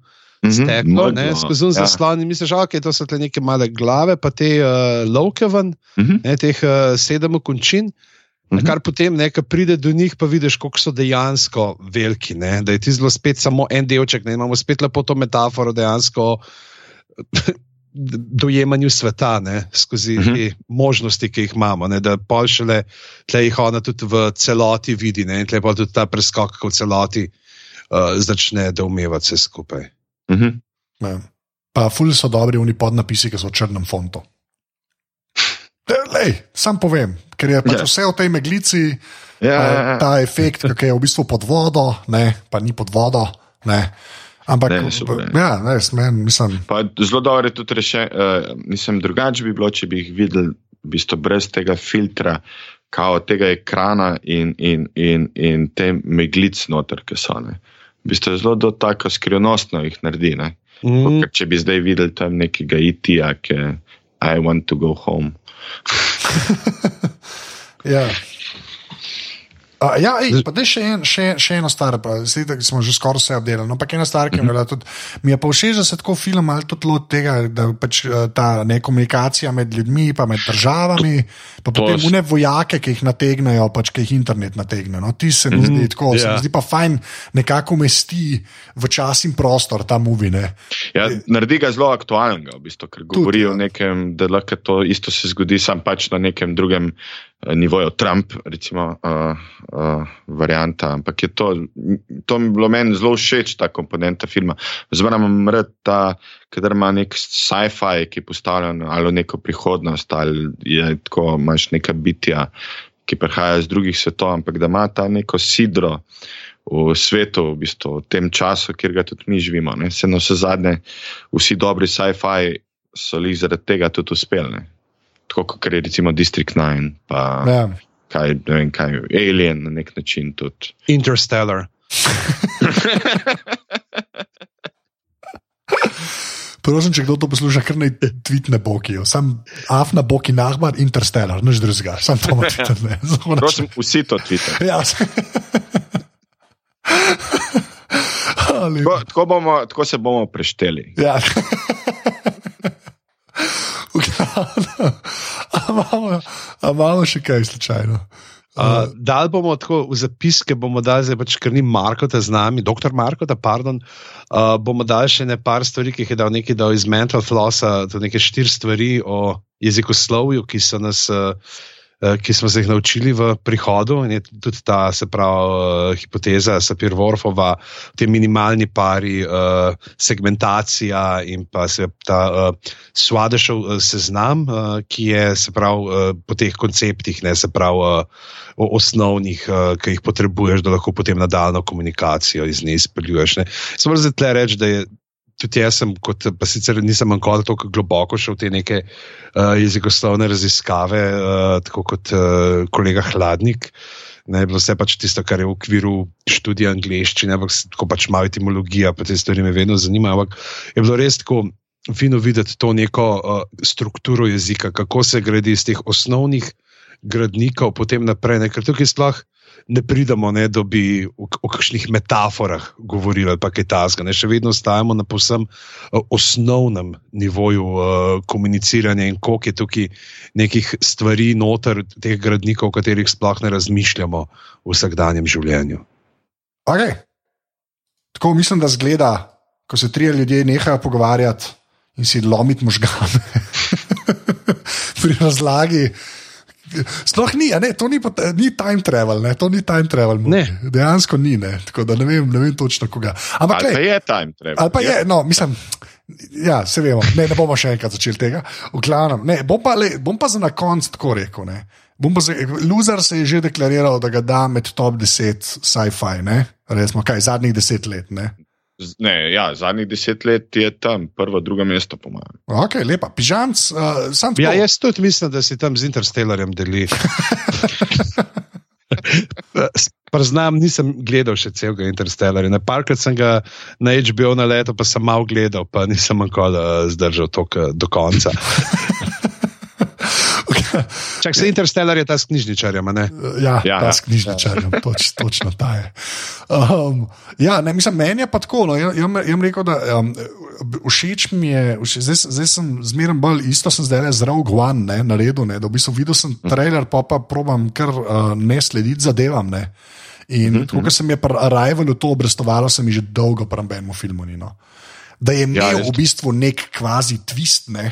Mhm, steklo, ne, meglo, skozi ja. zaslon in misliš, ok, to so te neke male glave, pa te uh, lovke ven, Mhm, ne, teh uh, sedem končin. Na Mhm. kar potem, ne, ko pride do njih, pa vidiš, koliko so dejansko veliki. Ne, da je ti zelo spet samo en delček. Ne, imamo spet lepo to metaforo dejansko dojemanju sveta, ne, skozi Mhm. te možnosti, ki jih imamo. Ne, da pol šele tle jih ona tudi v celoti vidi ne, in tle pa tudi ta preskok, ko v celoti uh, začne doumevati vse skupaj. mhm. Ne. Pa ful so dobri oni podnapisi, ki so v črnem fontu. Lej, sam povem, ker je pač Ja. vse v tej meglici, ja, ta, ja. ta efekt, ki je v bistvu pod vodo, ne, pa ni pod vodo. Ne. Ampak, Ne, super, ja. ja, ne, men, mislim, Pa zelo dobro je tudi rešen. Uh, mislim, drugače bi bilo, če bi jih videli v bistvu brez tega filtra, kao tega ekrana in, in, in, in te meglic noter, ki so. Ne. V bistvu je zelo do tako skrivnostno jih naredi. Ne. Mm, Ker če bi zdaj videli tam nekega IT-ja, ki je I want to go home. ja. Uh, ja, ej, pa da še, en, še, še eno stvar, pa zdaj da smo že skoraj vse obdelali. No, ampak ena stvar, ki je bila tudi, mi je pa všeč, da se tako film ali tudi lot tega, da pač eh, ta nekomunikacija med ljudmi, pa med državami, pa To potem une vojake, ki jih nategnejo, pač ki jih internet nategne. No, ti se mi Mhm, zdi tako, se ja. mi zdi pa fajn nekako umesti v čas in prostor ta movine. Ja, naredi ga zelo aktualnega, v bistvu, ker govori ja. o nekem, da lahko to isto se zgodi, sam pač na nekem drugem nivoju. Trump, recimo, uh, uh, varianta. Ampak je to, to mi bilo meni zelo všeč, ta komponenta filma. Zmeraj imam rad ta, kadar ima nek sci-fi, ki je postavljen ali v neko prihodnost, ali je tako, imaš neka bitja, ki prihaja iz drugih svetov, ampak da ima ta neko sidro v svetu, v bistvu, v tem času, kjer ga tudi mi živimo. Ne. Se na vse zadnje, vsi dobri sci-fi so jih zaradi tega tudi uspeli. Ne. Tako kot je recimo District 9, pa ja. Kaj, ne vem, kaj, Alien na nek način tudi. Interstellar. Prosim, če kdo to posluša, kar naj tvitne boki. Sam af na boki nahbar, interstellar, nič drugega, sam to imaš tvitne. Prosim, vsi to tvite. Ja. Ali- Tako, tako, bomo, tako se bomo prešteli. Ja. Imamo- imamo še kaj slučajno? Uh, dal bomo tako v zapiske, bomo dali, zdaj pač, ker ni Markota z nami, doktor Markota, pardon, uh, bomo dali še ne par stvari, ki jih je dal neki dal iz Mental Flossa, to neke štiri stvari o jezikoslovju, ki so nas. Uh, Ki smo se jih naučili v prihodu, in je tudi ta, se pravi, uh, hipoteza Sapir-Vorfova, te minimalni pari, uh, segmentacija in pa se ta Swadešov uh, seznam, ki je, se pravi, po teh konceptih, ne se pravi, osnovnih, ki jih potrebuješ, da lahko potem nadaljno komunikacijo iz nje izpeljuješ. Samo zdaj tle reči, da je. Tudi jaz sem, kot, pa sicer nisem nikoli tako globoko šel v te neke uh, jezikoslovne raziskave, uh, tako kot uh, kolega Hladnik. Ne, bilo vse pač tisto, kar je v okviru študija angleščine, ampak tako pač malo etimologija, pa te stvari me vedno zanimajo. Ampak je bilo res tako fino videti to neko uh, strukturo jezika, kako se gradi iz teh osnovnih gradnikov, potem naprej. Ne, ker tukaj sploh ne pridemo, ne, da bi o, o kakšnih metaforah govorili ali kaj tasga. Ne, še vedno ostajamo na povsem uh, osnovnem nivoju uh, komuniciranja in koliko je tukaj nekih stvari noter, teh gradnikov, o katerih sploh ne razmišljamo v vsakdanjem življenju. Okay. Tako mislim, da zgleda, ko se trije ljudje nehajo pogovarjati in si lomiti možgane pri razlagi. Sploh ni, a ne, to ni, ni time travel, ne, to ni time travel. Ne. Dejansko ni, ne, tako da ne vem, ne vem točno koga. Ampak, Ali pa lej, je time travel? ali pa je, no, mislim. Ja, se vemo, ne, ne bomo še enkrat začeli tega. V glavnem, ne, bom, pa, le, bom pa za na konec tako rekel. Ne. Bom pa zdaj- Loser se je že deklariral, da ga da med top 10 sci-fi, ne? Resmo, kaj, zadnjih 10 let, ne? Ne, ja, zadnjih deset let je tam prvo, drugo mesto, po mojem. Ok, lepa. Pižamc, uh, sam tako. Ja, jaz tudi mislim, da si tam z Interstellarjem deli. Priznam, nisem gledal še celega Interstellarja. Na parkrat sem ga na HBO na leto, pa sem malo gledal, pa nisem nikoli uh, zdržal to do konca. Čak se Interstellar je ta s knjižničarjem, a ne? Ja, ja, Ja, ta ja. s knjižničarjem, toč, točno ta je. Um, ja, ne, mislim, meni je pa tako. No, jaz bom rekel, da um, všeč mi je, všeč, zdaj, zdaj sem zmeraj bolj isto, sem zdaj le z Rogue One ne, naredil. Ne, da v bistvu videl sem trailer, pa pa probam kar uh, ne slediti zadevam. Ne. In tako, ker sem je pri Arrivalu to obrestovalo, se mi že dolgo pri enem filmu ni. No. Da je imel ja, v bistvu nek kvazi twist, ne.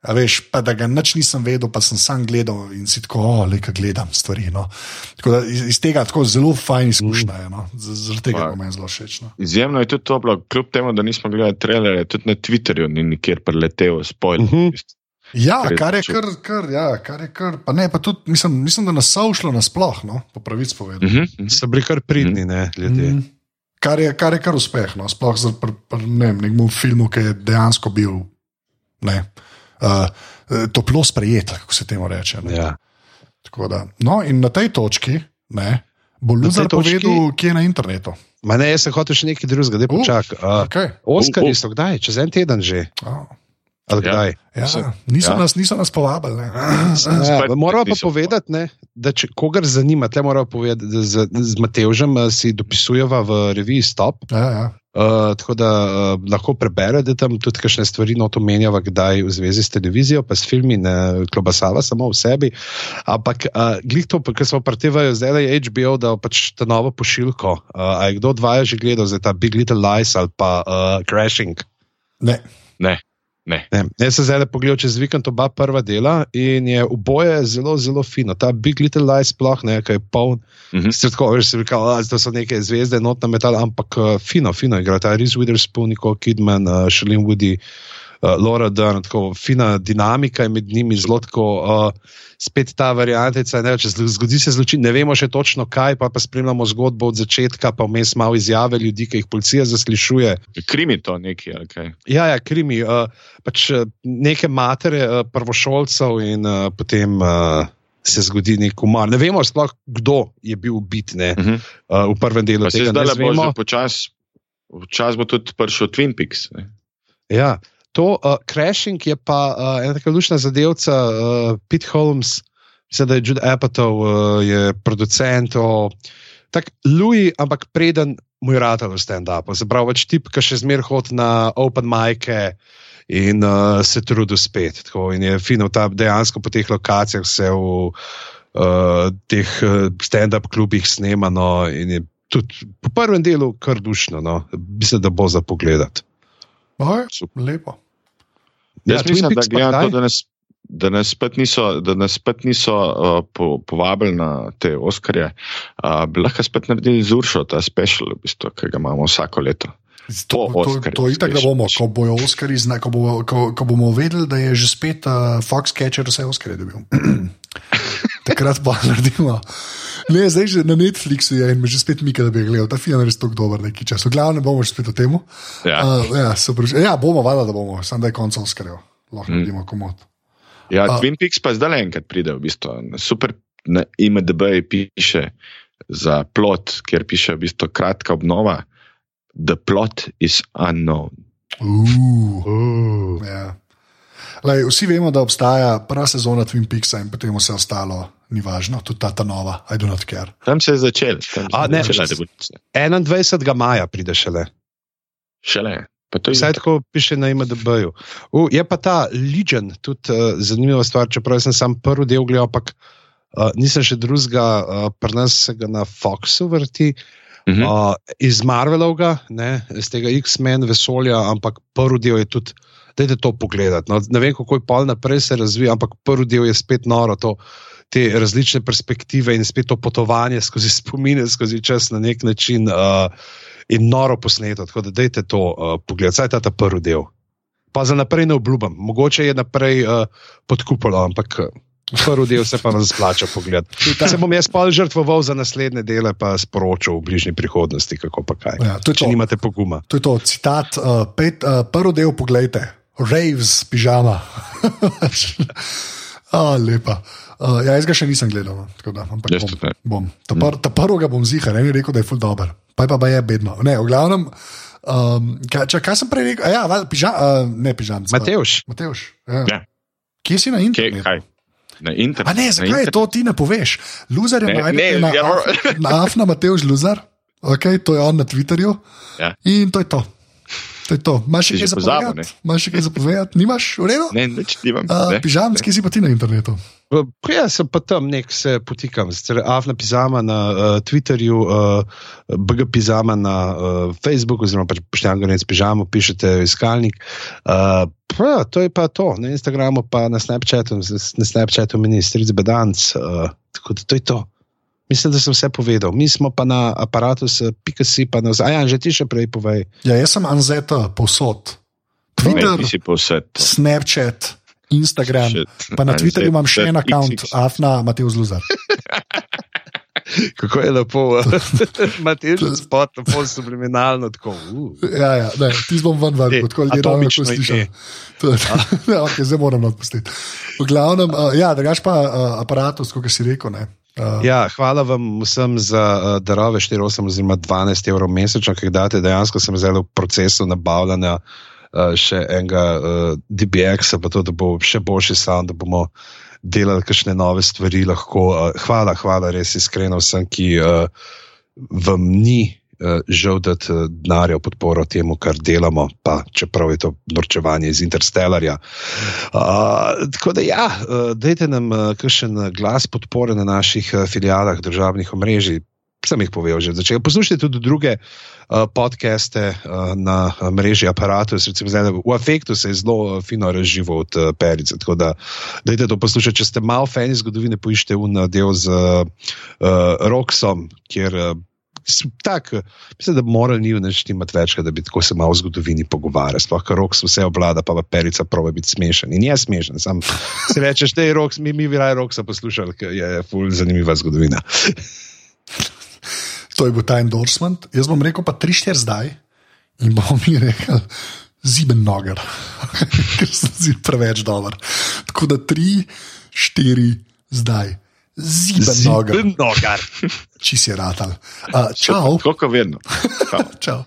A veš, pa da ga nič nisem vedel, pa sem sam gledal in si tako, le kaj gledam stvari. No. Tako da iz, iz tega tako zelo fajn izkušnja je. No. Zaradi tega Pa- je meni zelo všeč. No. Izjemno je tudi to bilo, kljub temu, da nismo gledali trailere, tudi na Twitterju ni nikjer preletel, spoiler. Mhm. Uh -huh. Ja, je kar je kar, kar, ja, kar je kar. Pa ne, pa tudi mislim, mislim da nas so šlo nasploh, no, po pravici povedano. Uh -huh. So bili kar pridni, ne, ljudje. Mm. Kar je, kar je kar uspeh, no? sploh za pr, pr, ne, nekemu filmu, ki je dejansko bil ne, uh, toplo sprejet, kako se temu reče. Ne? Ja. Tako Da, no, in na tej točki ne, bo Luzar točki- povedal, kje je na internetu. Ma ne, jaz sem hotel še nekaj drugega, da Uh, počakam. Uh, Okay. Oskari Uh, uh. so kdaj, čez en teden že. Oh, Ja. ja, niso, ja. nas, niso nas povabili. Ne. Ja, moramo pa povedati, ne, da če kogar zanima, tle moramo povedati, da z, z Matevžem eh, si dopisujeva v reviji Stop. Ja, ja. Uh, tako da uh, lahko preberete tam tudi kakšne stvari, no to menjava, kdaj v zvezi s televizijo, pa s filmi, ne klobasava samo v sebi. Ampak uh, glih to, ker smo pretevajo zdaj, da je HBO dal pač ta novo pošiljko. Uh, a je kdo od vaju že gledal za ta Big Little Lies ali pa uh, Crashing? Ne. Ne, ne. Ne, jaz sem zdaj le pogledal čez vikend oba prva dela in je oboje zelo, zelo fino. Ta Big Little Lies sploh ne, kaj je poln. Mhm. Sicer tako, veš, si rekel, da so neke zvezde, notna metal, ampak uh, fino, fino igra. Ta Reese Witherspoon, Nicole Kidman, uh, Shailene Woody, uh, Laura Dern, tako fina dinamika je med njimi, zelo tako. Uh, Spet ta variantica, ne, če zgodi se zločin, ne vemo še točno kaj, pa, pa spremljamo zgodbo od začetka, pa vmes malo izjave ljudi, ki jih policija zaslišuje. Krimi to neki, ali kaj. Ja, ja krimi. Uh, pač uh, neke matere uh, prvošolcev in uh, potem uh, se zgodi nek umor. Ne vemo sploh, kdo je bil ubit ne, Uh -huh. uh, v prvem delu Pa tega. zdaj le bo že počasi, počasi bo tudi prišel Twin Peaks. Ne? Ja. To uh, crashing je pa uh, ena taka lušna zadevca, uh, Pete Holmes, mislim, da je Jude Apatow, uh, je producent. o- Tak Louis, ampak preden mu je stand-upu. Se pravi, več tip, ki še zmeraj hodi na open mike in uh, se trudi spet. Tako, in je fino, ta dejansko po teh lokacijah se v uh, teh uh, stand-up klubih snemano in je tudi po prvem delu kar dušno. No. Mislim, da bo za pogledati. Super. lepo. Jaz Twin mislim, da gledam to, da nas, da nas spet niso, da nas spet niso uh, po, povabili na te Oskarje. Uh, bi lahko spet naredili z Uršo, ta special, v bistvu, ki ga imamo vsako leto. To, to, Oscarjih to je tako, da bomo, ko bojo Oscari, zna, ko, bo, ko, ko bomo vedeli, da je že spet uh, Foxcatcher vse Oscare dobil. Takrat pa naredimo. Ne, zdaj že na Netflixu je in me že spet mika, da bi gledal. Ta film je res tako dober, neki čas. V glavnem bomo še spet o tem. Ja. Uh, ja, super. ja, bomo, valjda, da bomo, samo da je konc Oscarjev. Lahko Mm. naredimo komod. Ja, A- Twin Peaks pa zdaj le enkrat pride, v bistvu. Na Super na IMDB piše za plot, kjer piše v bistvu kratka obnova. The plot is unknown. Uh, Uh. ja. Lej, vsi vemo, da obstaja prva sezona Twin Peaksa in potem vse ostalo ni važno, tudi ta, ta nova, I do not care. Tam se je začel. A, ne, evolucija. 21. maja pride šele. Šele. Pa to je Vsaj tako piše na IMDB-ju. Uh, Je pa ta Legion tudi uh, zanimiva stvar, čeprav sem sam prvi del gledal, ampak uh, nisem še drugega, uh, pri nas se ga na Foxu vrti. Mhm. Uh, iz Marvelovega, ne, iz tega X-Men vesolja, ampak prvi del je tudi. Dajte to pogledati. No, ne vem, kako je pol naprej se razvija, ampak prvi del je spet noro. To, te različne perspektive in spet to potovanje skozi spomine, skozi čas na nek način uh, in noro posneto. Tako da dajte to uh, pogledati, saj ta, ta prvi del. Pa za naprej ne obljubim, mogoče je naprej uh, pod kupolom, ampak Prvi del se pa vam splača pogled. Se bom jaz pa žrtvoval za naslednje dele, pa sporočil v bližnji prihodnosti, kako pa kaj. Ja, to je Če to. nimate poguma. To je to, citat, uh, pet, uh, prvi del, poglejte, Raves, pižama. oh, lepa. Uh, ja, jaz ga še nisem gledal, no, tako da ampak Jaz bom. ne. bom. Ta, pr, ta prvega bom zihar, en je rekel, da je ful dobr, pa je pa, je bedno. Ne, v glavnem, um, kaj, če, kaj sem prej rekel? A Ja, val, pižam, uh, ne pižam. Matevš, Matevš ja. Ja. Kje si na internetu? kaj? Na internetu. A ne, zakaj to ti ne poveš? Luzar je Ne, ne, na, ja, Af- na Afna Mateoš Luzar, okay, to je on na Twitterju. Ja. In to je to. To je to. Imaš še kaj že pozabil, zapovedati? Imaš še kaj zapovedati? Nimaš, v redu? Ne, nič nimam. Uh, ne. Pižamski si pa ti na internetu. Uh, Jaz sem pa tam nek se potikam, Avna Pizama na uh, Twitterju, uh, BG Pizama na uh, Facebooku, oziroma pač pošteni gorec Pižamo, pišete v iskalnik. Uh, pa, to je pa to, na Instagramu pa na Snapchatu, na Snapchatu meni stric bedanc, uh, tako da to je to. Mislim, da sem vse povedal. Mi smo pa na aparatu, pika si pa na vzaj. Ja, že ti še prej povej. Ja, jaz sem Anzeta, povsod. Ne, Twitter, vse to. Snapchat, Instagram. Shit. Pa na Twitterju imam še en Anzeta, račun. Afna Mateoš Luzar. Kako je lepo, Matej, spot, tako subliminalno. Tako, uh. Ja, ja, ne, ti bom ven E, vrgel, tako ljudje atomično lahko. To je- Ja, okay, zdaj moram odpustiti. V glavnem, uh, ja, drugač pa uh, aparatus, kot si rekel. Ne. Uh, Ja, hvala vam vsem za uh, darove 4,8 oziroma 12 evrov mesečno, ki jih date. Dejansko sem zdaj v procesu nabavljanja uh, še enega uh, DBX-a, pa to, da bo še boljši sound, da bomo delali kakšne nove stvari. Lahko, uh, hvala, hvala res iskreno vsem, ki uh, vam ni. Uh, žal dati uh, denarja v podporo temu, kar delamo, pa čeprav je to norčevanje iz Interstellarja. Uh, tako da, ja, uh, dajte nam kakšen glas podpore na naših filialah državnih omrežij. Sem jih povedal že začetka. Poslušajte tudi druge uh, podcaste uh, na mreži Apparatus. Recimo, zdaj, v Afektu se je zelo uh, fino razživo od uh, Perice. Tako da, dajte to poslušati. Če ste malo fani zgodovine, poiščite un uh, del z uh, Roxom, kjer. Uh, Mislim, da morali ni naštimati več, da bi tako se malo o zgodovini pogovarjali. Sploh, ker Roks vse obvlada, pa pa Perica pravi biti smešen. In je smešen, sam si rečeš, da je Roks, mi, mi bi raje Roksa poslušali, ker je ful zanimiva zgodovina. To je bil ta endorsement. Jaz bom rekel pa 3-4 zdaj in bomo mi rekli ziben nogar, ker se zdi preveč dober. Tako da 3-4 zdaj. Nogar, Ziben nogar. či si ratal. Uh, čau. Tako kot vedno. Čau. čau.